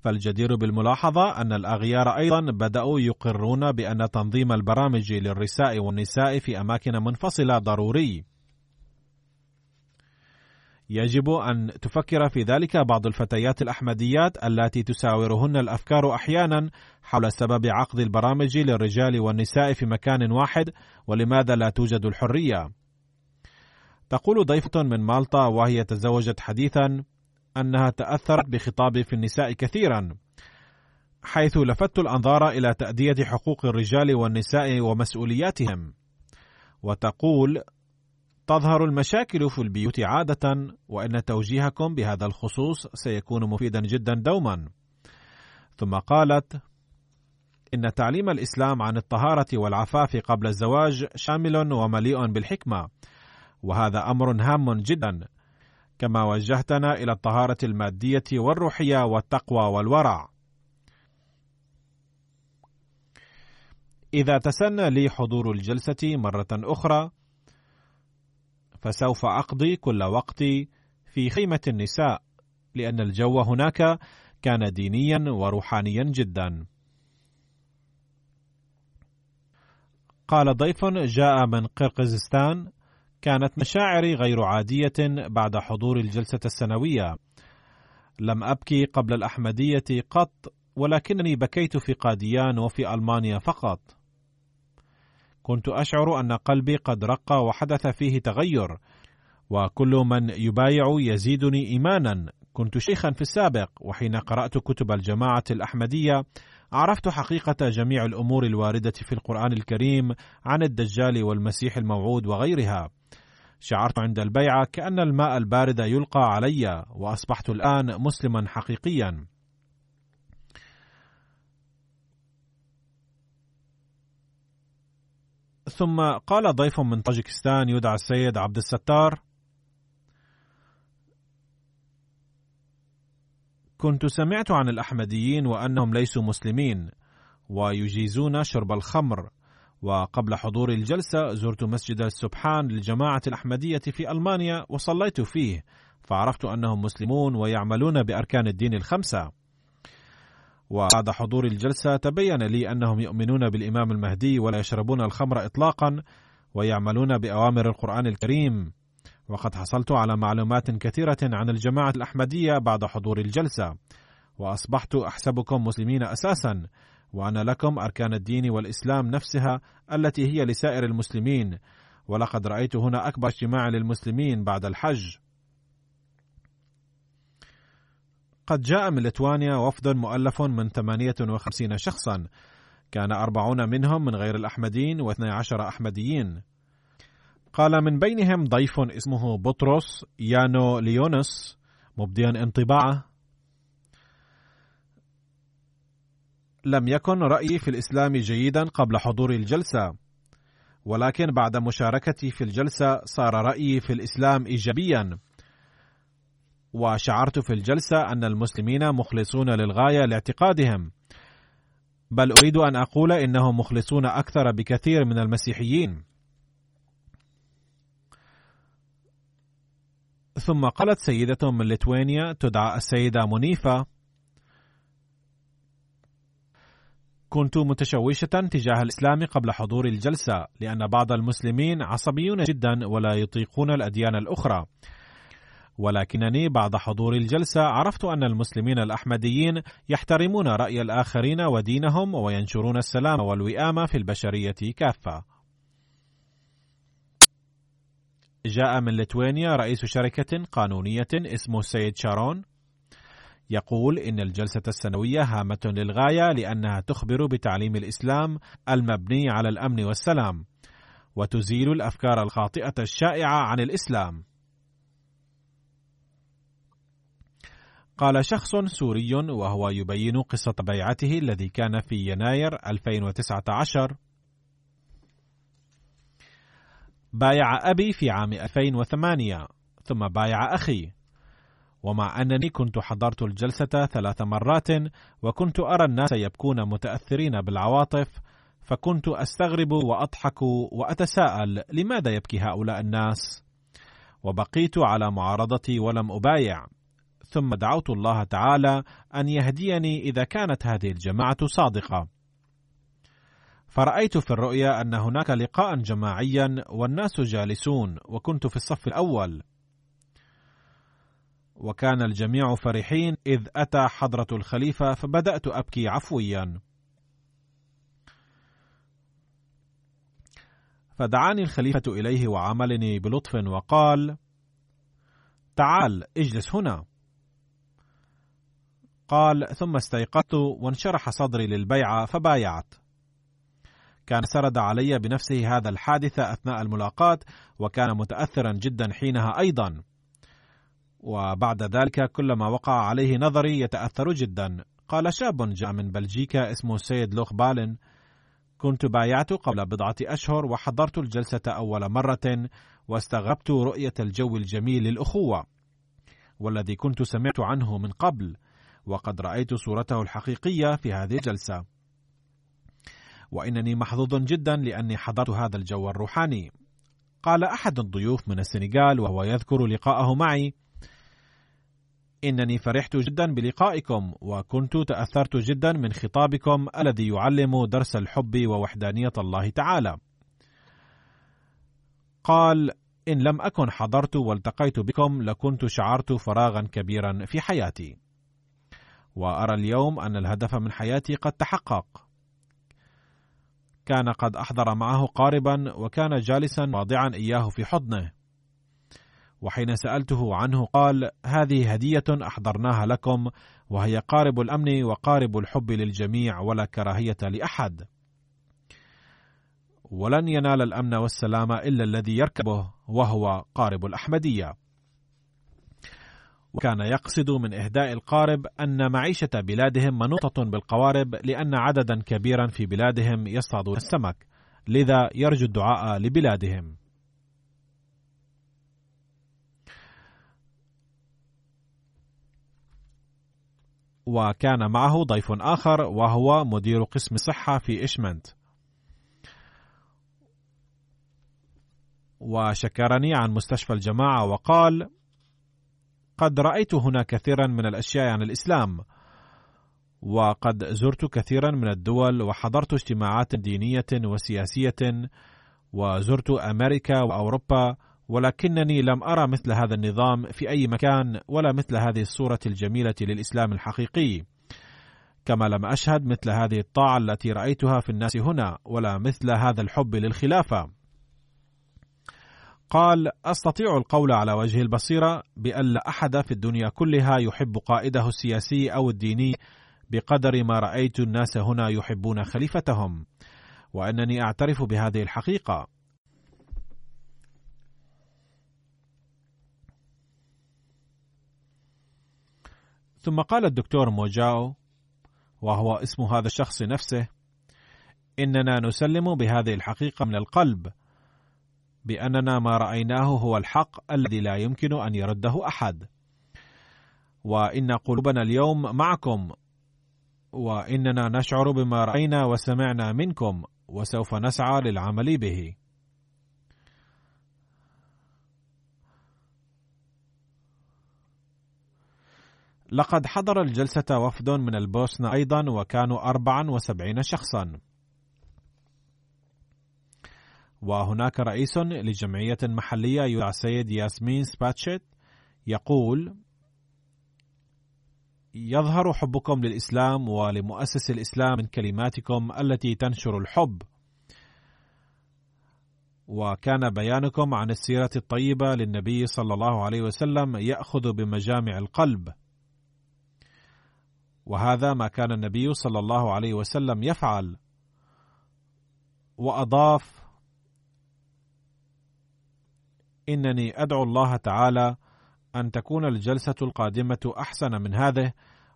فالجدير بالملاحظة أن الأغيار أيضا بدأوا يقرون بأن تنظيم البرامج للرساء والنساء في أماكن منفصلة ضروري. يجب أن تفكر في ذلك بعض الفتيات الأحمديات التي تساورهن الأفكار أحيانا حول سبب عقد البرامج للرجال والنساء في مكان واحد ولماذا لا توجد الحرية. تقول ضيفة من مالطا وهي تزوجت حديثا أنها تأثرت بخطابي في النساء كثيرا حيث لفت الأنظار إلى تأدية حقوق الرجال والنساء ومسؤولياتهم وتقول تظهر المشاكل في البيوت عادة وإن توجيهكم بهذا الخصوص سيكون مفيدا جدا دوما. ثم قالت: إن تعليم الإسلام عن الطهارة والعفاف قبل الزواج شامل ومليء بالحكمة، وهذا أمر هام جدا، كما وجهتنا إلى الطهارة المادية والروحية والتقوى والورع. إذا تسنى لي حضور الجلسة مرة أخرى، فسوف أقضي كل وقتي في خيمة النساء لأن الجو هناك كان دينيا وروحانيا جدا. قال ضيف جاء من قرقزستان كانت مشاعري غير عادية بعد حضور الجلسة السنوية. لم أبكي قبل الأحمدية قط ولكنني بكيت في قاديان وفي ألمانيا فقط. كنت أشعر أن قلبي قد رق وحدث فيه تغير وكل من يبايع يزيدني إيمانا. كنت شيخا في السابق وحين قرأت كتب الجماعة الأحمدية عرفت حقيقة جميع الأمور الواردة في القرآن الكريم عن الدجال والمسيح الموعود وغيرها. شعرت عند البيعة كأن الماء البارد يلقى علي وأصبحت الآن مسلما حقيقيا. ثم قال ضيف من طاجكستان يدعى السيد عبد الستار كنت سمعت عن الأحمديين وأنهم ليسوا مسلمين ويجيزون شرب الخمر وقبل حضور الجلسة زرت مسجد السبحان للجماعة الأحمدية في ألمانيا وصليت فيه فعرفت أنهم مسلمون ويعملون بأركان الدين الخمسة. وبعد حضور الجلسة تبين لي أنهم يؤمنون بالإمام المهدي ولا يشربون الخمر إطلاقا ويعملون بأوامر القرآن الكريم. وقد حصلت على معلومات كثيرة عن الجماعة الأحمدية بعد حضور الجلسة. وأصبحت أحسبكم مسلمين أساسا وأن لكم أركان الدين والإسلام نفسها التي هي لسائر المسلمين. ولقد رأيت هنا أكبر اجتماع للمسلمين بعد الحج. قد جاء من ليتوانيا وفد مؤلف من 58 شخصا. كان أربعون منهم من غير الأحمديين واثني عشر أحمديين. قال من بينهم ضيف اسمه بطرس يانو ليونس مبديا انطباعه. لم يكن رأيي في الإسلام جيدا قبل حضور الجلسة ولكن بعد مشاركتي في الجلسة صار رأيي في الإسلام إيجابيا. وشعرت في الجلسة أن المسلمين مخلصون للغاية لاعتقادهم. بل أريد أن أقول إنهم مخلصون أكثر بكثير من المسيحيين. ثم قالت سيدة من ليتوانيا تدعى السيدة منيفة كنت متشوشة تجاه الإسلام قبل حضور الجلسة لأن بعض المسلمين عصبيون جدا ولا يطيقون الأديان الأخرى. ولكنني بعد حضور الجلسة عرفت أن المسلمين الأحمديين يحترمون رأي الآخرين ودينهم وينشرون السلام والوئام في البشرية كافة. جاء من ليتوانيا رئيس شركة قانونية اسمه سيد شارون يقول إن الجلسة السنوية هامة للغاية لأنها تخبر بتعليم الإسلام المبني على الأمن والسلام وتزيل الأفكار الخاطئة الشائعة عن الإسلام قال شخص سوري وهو يبين قصة بيعته الذي كان في يناير 2019 بايع أبي في عام 2008 ثم بايع أخي. ومع أنني كنت حضرت الجلسة ثلاث مرات وكنت أرى الناس يبكون متأثرين بالعواطف فكنت أستغرب وأضحك وأتساءل لماذا يبكي هؤلاء الناس؟ وبقيت على معارضتي ولم أبايع. ثم دعوت الله تعالى أن يهديني إذا كانت هذه الجماعة صادقة. فرأيت في الرؤيا أن هناك لقاء جماعيا والناس جالسون وكنت في الصف الأول. وكان الجميع فرحين إذ أتى حضرة الخليفة فبدأت أبكي عفويا. فدعاني الخليفة إليه وعاملني بلطف وقال: تعال اجلس هنا. قال: ثم استيقظت وانشرح صدري للبيعة فبايعت. كان سرد علي بنفسه هذا الحادث أثناء الملاقاة وكان متأثرا جدا حينها أيضا. وبعد ذلك كلما وقع عليه نظري يتأثر جدا. قال شاب جاء من بلجيكا اسمه سيد لوخ بالن كنت بايعت قبل بضعة أشهر وحضرت الجلسة أول مرة واستغربت رؤية الجو الجميل للأخوة والذي كنت سمعت عنه من قبل وقد رأيت صورته الحقيقية في هذه الجلسة وإنني محظوظ جدا لأني حضرت هذا الجو الروحاني قال أحد الضيوف من السنغال وهو يذكر لقاءه معي إنني فرحت جدا بلقائكم وكنت تأثرت جدا من خطابكم الذي يعلم درس الحب ووحدانية الله تعالى. قال: إن لم أكن حضرت والتقيت بكم لكنت شعرت فراغا كبيرا في حياتي. وأرى اليوم أن الهدف من حياتي قد تحقق. كان قد أحضر معه قاربا وكان جالسا واضعا إياه في حضنه. وحين سألته عنه قال: هذه هدية أحضرناها لكم وهي قارب الأمن وقارب الحب للجميع ولا كراهية لأحد. ولن ينال الأمن والسلام إلا الذي يركبه وهو قارب الأحمدية. وكان يقصد من إهداء القارب أن معيشة بلادهم منوطة بالقوارب لأن عددا كبيرا في بلادهم يصطادون السمك، لذا يرجو الدعاء لبلادهم. وكان معه ضيف آخر وهو مدير قسم صحة في إشمنت وشكرني عن مستشفى الجماعة وقال قد رأيت هنا كثيرا من الأشياء عن الإسلام وقد زرت كثيرا من الدول وحضرت اجتماعات دينية وسياسية وزرت أمريكا وأوروبا ولكنني لم أرى مثل هذا النظام في أي مكان ولا مثل هذه الصورة الجميلة للإسلام الحقيقي. كما لم أشهد مثل هذه الطاعة التي رأيتها في الناس هنا ولا مثل هذا الحب للخلافة. قال أستطيع القول على وجه البصيرة بأن لا أحد في الدنيا كلها يحب قائده السياسي أو الديني بقدر ما رأيت الناس هنا يحبون خليفتهم. وأنني أعترف بهذه الحقيقة. ثم قال الدكتور موجاو وهو اسم هذا الشخص نفسه إننا نسلم بهذه الحقيقة من القلب. بأننا ما رأيناه هو الحق الذي لا يمكن أن يرده أحد. وإن قلوبنا اليوم معكم وإننا نشعر بما رأينا وسمعنا منكم وسوف نسعى للعمل به. لقد حضر الجلسة وفد من البوسنة أيضا وكانوا 74 شخصا. وهناك رئيس لجمعية محلية يدعى سيد ياسمين سباتشيت يقول يظهر حبكم للإسلام ولمؤسس الإسلام من كلماتكم التي تنشر الحب. وكان بيانكم عن السيرة الطيبة للنبي صلى الله عليه وسلم يأخذ بمجامع القلب. وهذا ما كان النبي صلى الله عليه وسلم يفعل. وأضاف إنني أدعو الله تعالى أن تكون الجلسة القادمة أحسن من هذه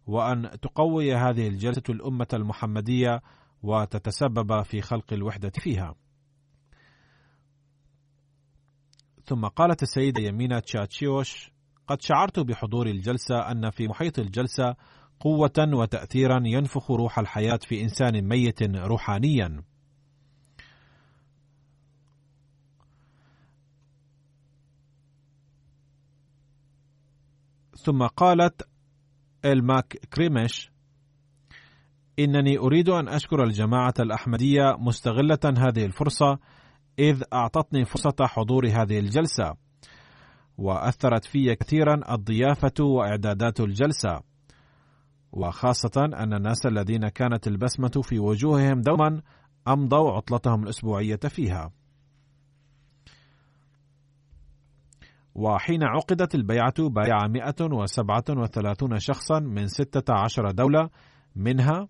وأن تقوي هذه الجلسة الأمة المحمدية وتتسبب في خلق الوحدة فيها. ثم قالت السيدة يمينة تشاتشيوش: قد شعرت بحضور الجلسة أن في محيط الجلسة قوة وتأثيرا ينفخ روح الحياة في إنسان ميت روحانيا. ثم قالت الماك كريمش إنني أريد أن أشكر الجماعة الأحمدية مستغلة هذه الفرصة إذ أعطتني فرصة حضور هذه الجلسة وأثرت في كثيرا الضيافة وإعدادات الجلسة وخاصة أن الناس الذين كانت البسمة في وجوههم دوما أمضوا عطلتهم الأسبوعية فيها. وحين عقدت البيعة بايع 137 شخصا من 16 دولة منها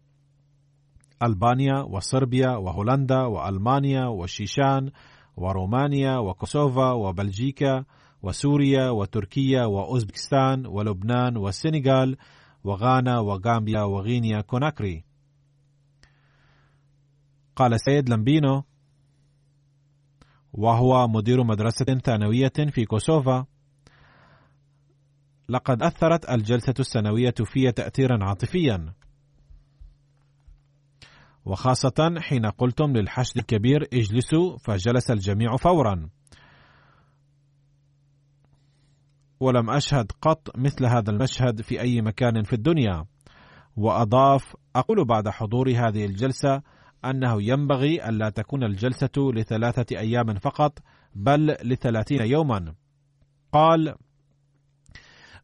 ألبانيا وصربيا وهولندا وألمانيا وشيشان ورومانيا وكوسوفا وبلجيكا وسوريا وتركيا وأوزبكستان ولبنان والسنغال وغانا وغامبيا وغينيا كوناكري. قال سيد لمبينو وهو مدير مدرسة ثانوية في كوسوفا. لقد أثرت الجلسة السنوية في تأثيرا عاطفيا. وخاصة حين قلتم للحشد الكبير اجلسوا فجلس الجميع فورا. ولم أشهد قط مثل هذا المشهد في أي مكان في الدنيا. وأضاف أقول بعد حضور هذه الجلسة أنه ينبغي ألا تكون الجلسة لثلاثة أيام فقط بل لثلاثين يوما. قال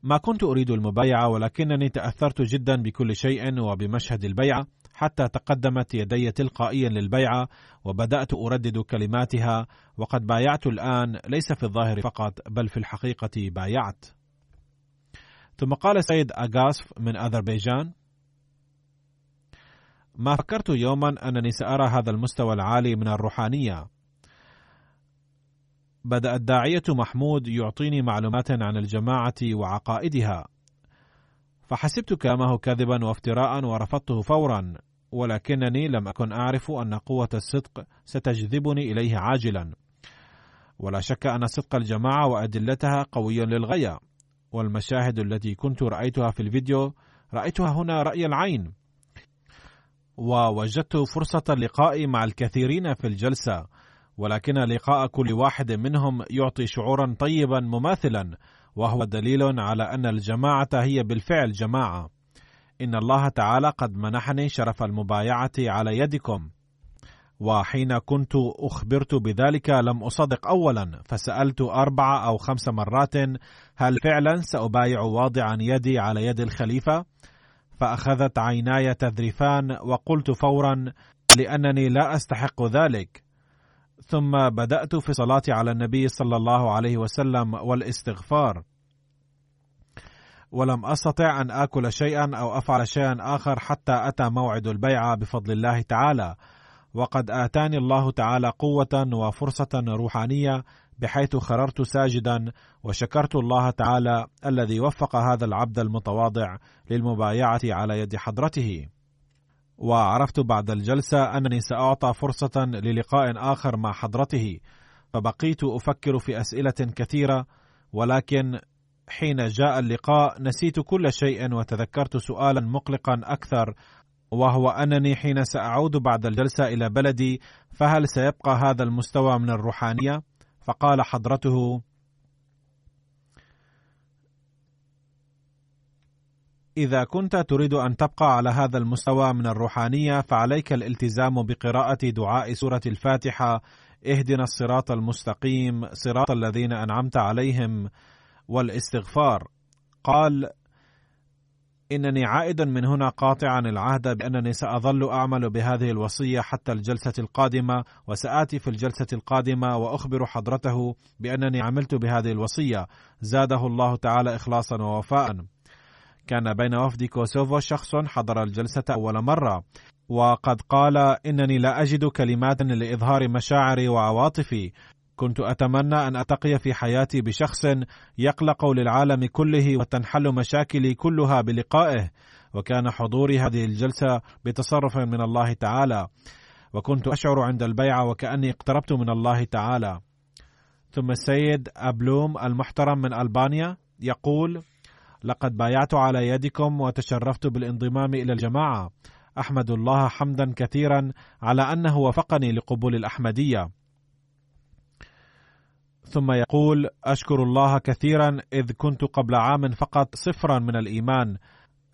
ما كنت أريد المبايعة ولكنني تأثرت جدا بكل شيء وبمشهد البيعة حتى تقدمت يدي تلقائيا للبيعة وبدأت أردد كلماتها وقد بايعت الآن ليس في الظاهر فقط بل في الحقيقة بايعت. ثم قال سيد أغاسف من أذربيجان ما فكرت يوما أنني سأرى هذا المستوى العالي من الروحانية. بدأ الداعية محمود يعطيني معلومات عن الجماعة وعقائدها. فحسبت كلامه كذبا وافتراء ورفضته فورا ولكنني لم أكن أعرف أن قوة الصدق ستجذبني إليه عاجلا. ولا شك أن صدق الجماعة وأدلتها قوي للغاية. والمشاهد التي كنت رأيتها في الفيديو رأيتها هنا رأي العين. ووجدت فرصة اللقاء مع الكثيرين في الجلسة ولكن لقاء كل واحد منهم يعطي شعورا طيبا مماثلا وهو دليل على أن الجماعة هي بالفعل جماعة. إن الله تعالى قد منحني شرف المبايعة على يدكم. وحين كنت أخبرت بذلك لم أصدق اولا فسألت أربع أو خمس مرات هل فعلا سأبايع واضعا يدي على يد الخليفة؟ فأخذت عيناي تذرفان وقلت فورا لأنني لا أستحق ذلك. ثم بدأت في الصلاة على النبي صلى الله عليه وسلم والاستغفار. ولم أستطع أن آكل شيئا أو أفعل شيئا آخر حتى أتى موعد البيعة بفضل الله تعالى. وقد آتاني الله تعالى قوة وفرصة روحانية بحيث خررت ساجدا وشكرت الله تعالى الذي وفق هذا العبد المتواضع للمبايعة على يد حضرته وعرفت بعد الجلسة أنني سأعطى فرصة للقاء آخر مع حضرته فبقيت أفكر في أسئلة كثيرة ولكن حين جاء اللقاء نسيت كل شيء وتذكرت سؤالا مقلقا أكثر وهو أنني حين سأعود بعد الجلسة إلى بلدي فهل سيبقى هذا المستوى من الروحانية؟ فقال حضرته إذا كنت تريد أن تبقى على هذا المستوى من الروحانية فعليك الالتزام بقراءة دعاء سورة الفاتحة. اهدنا الصراط المستقيم صراط الذين أنعمت عليهم والاستغفار. قال إنني عائد من هنا قاطعا العهد بأنني سأظل أعمل بهذه الوصية حتى الجلسة القادمة وسآتي في الجلسة القادمة وأخبر حضرته بأنني عملت بهذه الوصية. زاده الله تعالى إخلاصا ووفاء. كان بين وفد كوسوفو شخص حضر الجلسة أول مرة وقد قال إنني لا أجد كلمات لإظهار مشاعري وعواطفي. كنت أتمنى أن أتقي في حياتي بشخص يقلق للعالم كله وتنحل مشاكلي كلها بلقائه وكان حضوري هذه الجلسة بتصرف من الله تعالى. وكنت أشعر عند البيعة وكأني اقتربت من الله تعالى. ثم السيد أبلوم المحترم من ألبانيا يقول لقد بايعت على يدكم وتشرفت بالانضمام إلى الجماعة. أحمد الله حمدا كثيرا على أنه وفقني لقبول الأحمدية. ثم يقول أشكر الله كثيرا إذ كنت قبل عام فقط صفرا من الإيمان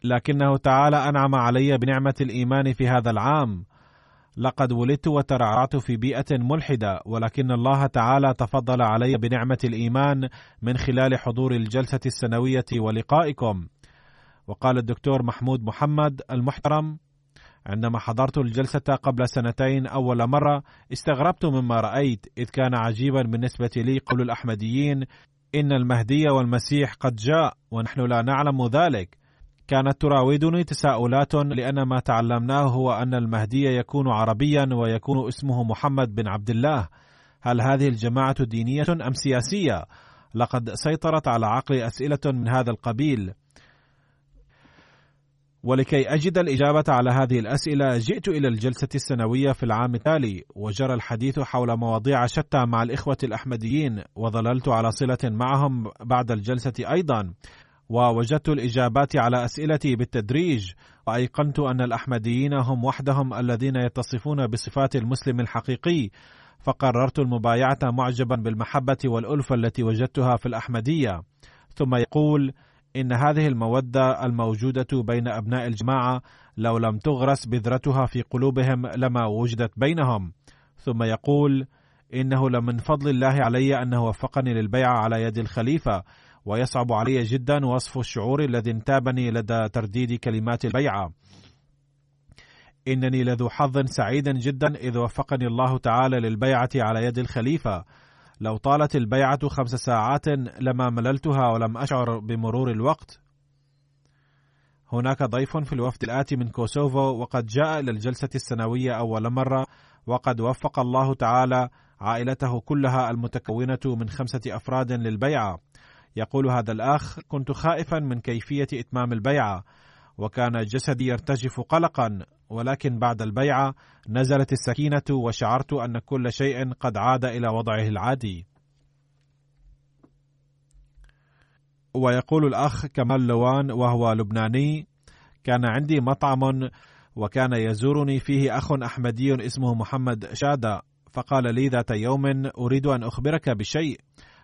لكنه تعالى أنعم علي بنعمة الإيمان في هذا العام. لقد ولدت وترعرعت في بيئة ملحدة ولكن الله تعالى تفضل علي بنعمة الإيمان من خلال حضور الجلسة السنوية ولقائكم. وقال الدكتور محمود محمد المحترم عندما حضرت الجلسة قبل سنتين أول مرة استغربت مما رأيت إذ كان عجيبا بالنسبة لي قول الأحمديين إن المهدي والمسيح قد جاء ونحن لا نعلم ذلك. كانت تراودني تساؤلات لأن ما تعلمناه هو أن المهدي يكون عربيا ويكون اسمه محمد بن عبد الله. هل هذه الجماعة دينية أم سياسية؟ لقد سيطرت على عقلي أسئلة من هذا القبيل. ولكي أجد الإجابة على هذه الأسئلة جئت إلى الجلسة السنوية في العام التالي وجرى الحديث حول مواضيع شتى مع الإخوة الأحمديين وظللت على صلة معهم بعد الجلسة أيضا. ووجدت الإجابات على أسئلتي بالتدريج وأيقنت أن الأحمديين هم وحدهم الذين يتصفون بصفات المسلم الحقيقي. فقررت المبايعة معجبا بالمحبة والألفة التي وجدتها في الأحمدية. ثم يقول إن هذه المودة الموجودة بين أبناء الجماعة لو لم تغرس بذرتها في قلوبهم لما وجدت بينهم. ثم يقول إنه لمن فضل الله علي أنه وفقني للبيعة على يد الخليفة. ويصعب علي جدا وصف الشعور الذي انتابني لدى ترديد كلمات البيعة. إنني لذو حظ سعيد جدا إذ وفقني الله تعالى للبيعة على يد الخليفة. لو طالت البيعة خمس ساعات لما مللتها ولم أشعر بمرور الوقت. هناك ضيف في الوفد الآتي من كوسوفو وقد جاء إلى الجلسة السنوية أول مرة وقد وفق الله تعالى عائلته كلها المتكونة من خمسة أفراد للبيعة. يقول هذا الأخ كنت خائفا من كيفية إتمام البيعة وكان جسدي يرتجف قلقا ولكن بعد البيعة نزلت السكينة وشعرت أن كل شيء قد عاد إلى وضعه العادي. ويقول الأخ كمال لوان وهو لبناني: كان عندي مطعم وكان يزورني فيه أخ أحمدي اسمه محمد شادة فقال لي ذات يوم أريد أن أخبرك بشيء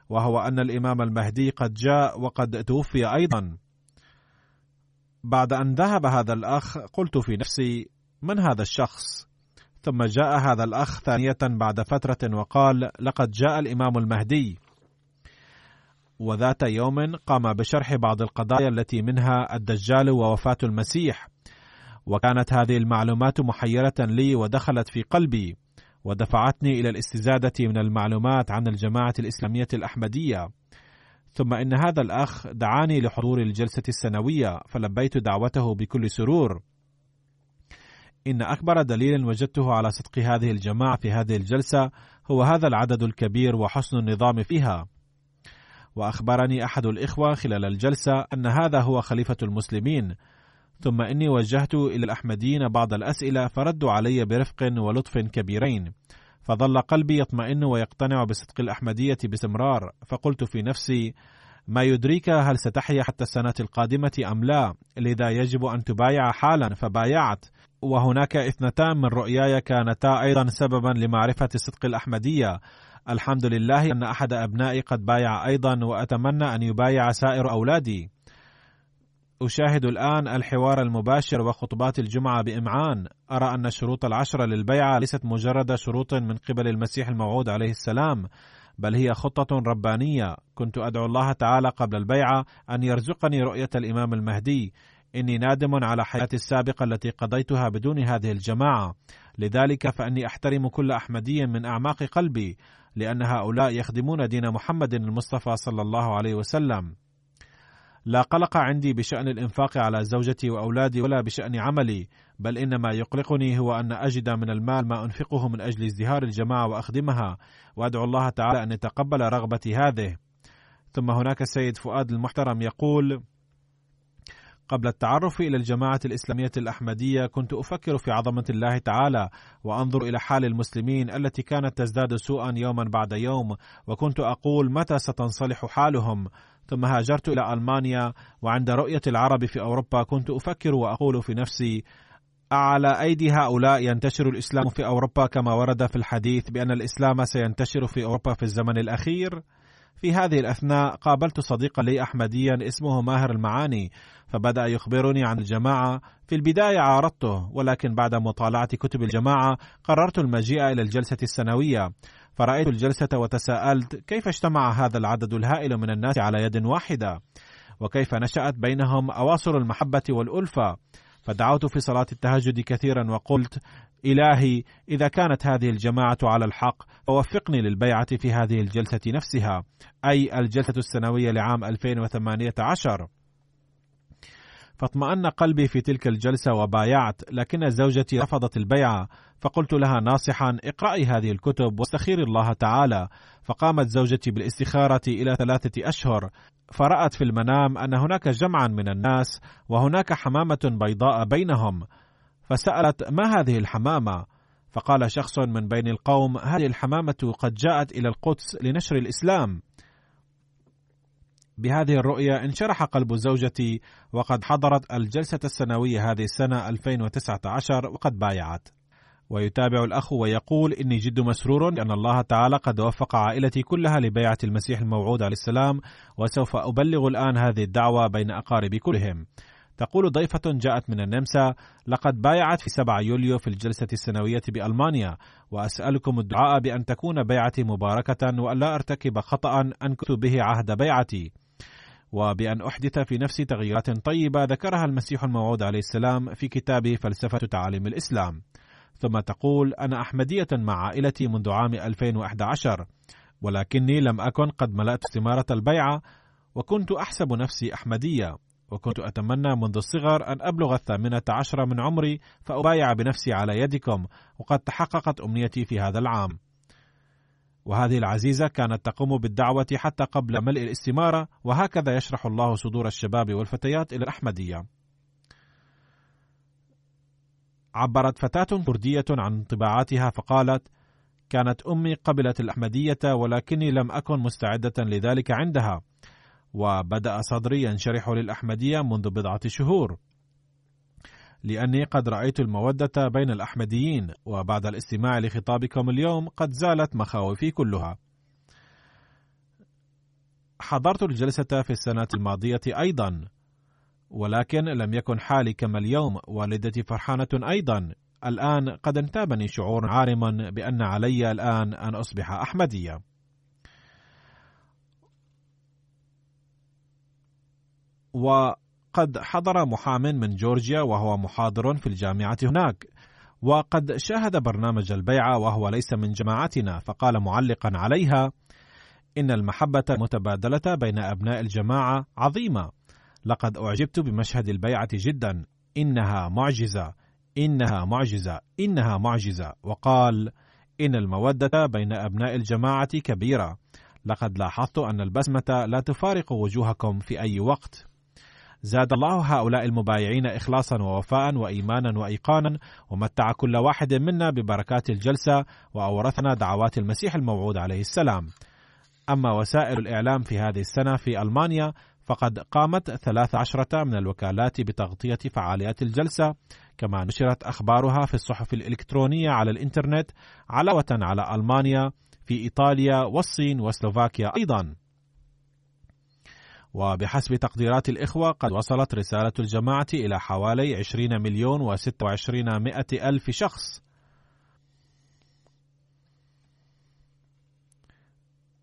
وهو أن الإمام المهدي قد جاء وقد توفي أيضا. بعد أن ذهب هذا الأخ قلت في نفسي من هذا الشخص؟ ثم جاء هذا الأخ ثانية بعد فترة وقال لقد جاء الإمام المهدي. وذات يوم قام بشرح بعض القضايا التي منها الدجال ووفاة المسيح. وكانت هذه المعلومات محيرة لي ودخلت في قلبي. ودفعتني إلى الاستزادة من المعلومات عن الجماعة الإسلامية الأحمدية. ثم إن هذا الأخ دعاني لحضور الجلسة السنوية فلبيت دعوته بكل سرور. إن أكبر دليل وجدته على صدق هذه الجماعة في هذه الجلسة هو هذا العدد الكبير وحسن النظام فيها. وأخبرني أحد الإخوة خلال الجلسة أن هذا هو خليفة المسلمين ثم إني وجهت إلى الأحمديين بعض الأسئلة فردوا علي برفق ولطف كبيرين. فظل قلبي يطمئن ويقتنع بصدق الأحمدية باستمرار فقلت في نفسي ما يدريك هل ستحيا حتى السنة القادمة أم لا؟ لذا يجب أن تبايع حالا. فبايعت. وهناك اثنتان من رؤياي كانتا أيضا سببا لمعرفة صدق الأحمدية. الحمد لله أن أحد أبنائي قد بايع أيضا وأتمنى أن يبايع سائر أولادي. أشاهد الآن الحوار المباشر وخطبات الجمعة بإمعان. أرى أن الشروط العشرة للبيعة ليست مجرد شروط من قبل المسيح الموعود عليه السلام بل هي خطة ربانية. كنت أدعو الله تعالى قبل البيعة أن يرزقني رؤية الإمام المهدي. إني نادم على حياتي السابقة التي قضيتها بدون هذه الجماعة. لذلك فإني أحترم كل أحمدي من أعماق قلبي لأن هؤلاء يخدمون دين محمد المصطفى صلى الله عليه وسلم. لا قلق عندي بشأن الإنفاق على زوجتي وأولادي ولا بشأن عملي بل إنما يقلقني هو أن أجد من المال ما أنفقه من أجل ازدهار الجماعة وأخدمها وأدعو الله تعالى أن يتقبل رغبتي هذه. ثم هناك السيد فؤاد المحترم يقول قبل التعرف إلى الجماعة الإسلامية الأحمدية كنت أفكر في عظمة الله تعالى وأنظر إلى حال المسلمين التي كانت تزداد سوءا يوما بعد يوم وكنت أقول متى ستنصلح حالهم. ثم هاجرت إلى ألمانيا وعند رؤية العرب في أوروبا كنت أفكر وأقول في نفسي على أيدي هؤلاء ينتشر الإسلام في أوروبا كما ورد في الحديث بأن الإسلام سينتشر في أوروبا في الزمن الأخير؟ في هذه الأثناء قابلت صديقا لي أحمديا اسمه ماهر المعاني فبدأ يخبرني عن الجماعة. في البداية عارضته ولكن بعد مطالعة كتب الجماعة قررت المجيء إلى الجلسة السنوية. فرأيت الجلسة وتساءلت كيف اجتمع هذا العدد الهائل من الناس على يد واحدة؟ وكيف نشأت بينهم أواصر المحبة والألفة؟ فدعوت في صلاة التهجد كثيرا وقلت إلهي إذا كانت هذه الجماعة على الحق فوفقني للبيعة في هذه الجلسة نفسها أي الجلسة السنوية لعام 2018 فاطمأن قلبي في تلك الجلسة وبايعت لكن زوجتي رفضت البيعة فقلت لها ناصحا اقرأي هذه الكتب واستخيري الله تعالى. فقامت زوجتي بالاستخارة إلى ثلاثة أشهر فرأت في المنام أن هناك جمعا من الناس وهناك حمامة بيضاء بينهم. فسألت ما هذه الحمامة؟ فقال شخص من بين القوم هذه الحمامة قد جاءت إلى القدس لنشر الإسلام. بهذه الرؤية انشرح قلب زوجتي وقد حضرت الجلسة السنوية هذه السنة 2019 وقد بايعت. ويتابع الأخ ويقول إني جد مسرور لأن الله تعالى قد وفق عائلتي كلها لبيعة المسيح الموعود عليه السلام وسوف أبلغ الآن هذه الدعوة بين أقاربي كلهم تقول ضيفة جاءت من النمسا لقد بايعت في 7 يوليو في الجلسة السنوية بألمانيا وأسألكم الدعاء بأن تكون بيعتي مباركة وألا أرتكب خطأ أنكت به عهد بيعتي. وبأن أحدث في نفسي تغييرات طيبة ذكرها المسيح الموعود عليه السلام في كتابه فلسفة تعاليم الإسلام. ثم تقول أنا أحمدية مع عائلتي منذ عام 2011 ولكني لم أكن قد ملأت استمارة البيعة وكنت أحسب نفسي أحمدية وكنت أتمنى منذ الصغر أن أبلغ الثامنة عشر من عمري فأبايع بنفسي على يدكم وقد تحققت أمنيتي في هذا العام. وهذه العزيزة كانت تقوم بالدعوة حتى قبل ملء الاستمارة وهكذا يشرح الله صدور الشباب والفتيات إلى الأحمدية. عبرت فتاة كردية عن انطباعاتها فقالت: كانت أمي قبلت الأحمدية ولكني لم أكن مستعدة لذلك عندها، وبدأ صدري ينشرح للأحمدية منذ بضعة شهور، لأني قد رأيت المودة بين الأحمديين، وبعد الاستماع لخطابكم اليوم قد زالت مخاوفي كلها. حضرت الجلسة في السنة الماضية أيضا، ولكن لم يكن حالي كما اليوم والدتي فرحانة أيضا الآن قد انتابني شعور عارم بأن علي الآن أن أصبح أحمدية وقد حضر محام من جورجيا وهو محاضر في الجامعة هناك وقد شاهد برنامج البيعة وهو ليس من جماعتنا فقال معلقا عليها إن المحبة المتبادلة بين أبناء الجماعة عظيمة لقد أعجبت بمشهد البيعة جدا إنها معجزة إنها معجزة إنها معجزة وقال إن المودة بين أبناء الجماعة كبيرة لقد لاحظت أن البسمة لا تفارق وجوهكم في أي وقت. زاد الله هؤلاء المبايعين إخلاصا ووفاء وإيمانا وإيقانا ومتع كل واحد منا ببركات الجلسة وأورثنا دعوات المسيح الموعود عليه السلام. أما وسائل الإعلام في هذه السنة في ألمانيا فقد قامت ثلاث عشرة من الوكالات بتغطية فعاليات الجلسة كما نشرت أخبارها في الصحف الإلكترونية على الإنترنت علاوة على ألمانيا في إيطاليا والصين وسلوفاكيا أيضا. وبحسب تقديرات الإخوة قد وصلت رسالة الجماعة إلى حوالي 20 مليون و26 مئة ألف شخص.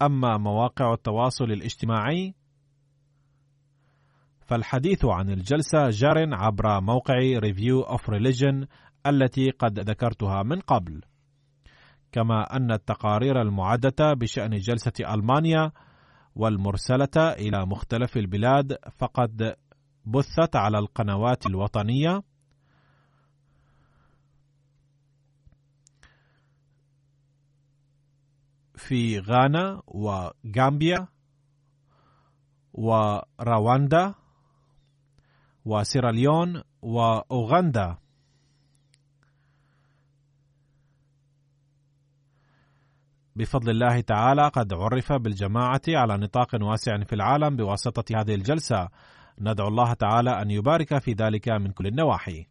أما مواقع التواصل الاجتماعي فالحديث عن الجلسة جار عبر موقع Review of Religion التي قد ذكرتها من قبل. كما أن التقارير المعدة بشأن جلسة ألمانيا والمرسلة إلى مختلف البلاد فقد بثت على القنوات الوطنية. في غانا وغامبيا ورواندا وسيراليون وأوغندا. بفضل الله تعالى قد عرف بالجماعة على نطاق واسع في العالم بواسطة هذه الجلسة. ندعو الله تعالى أن يبارك في ذلك من كل النواحي.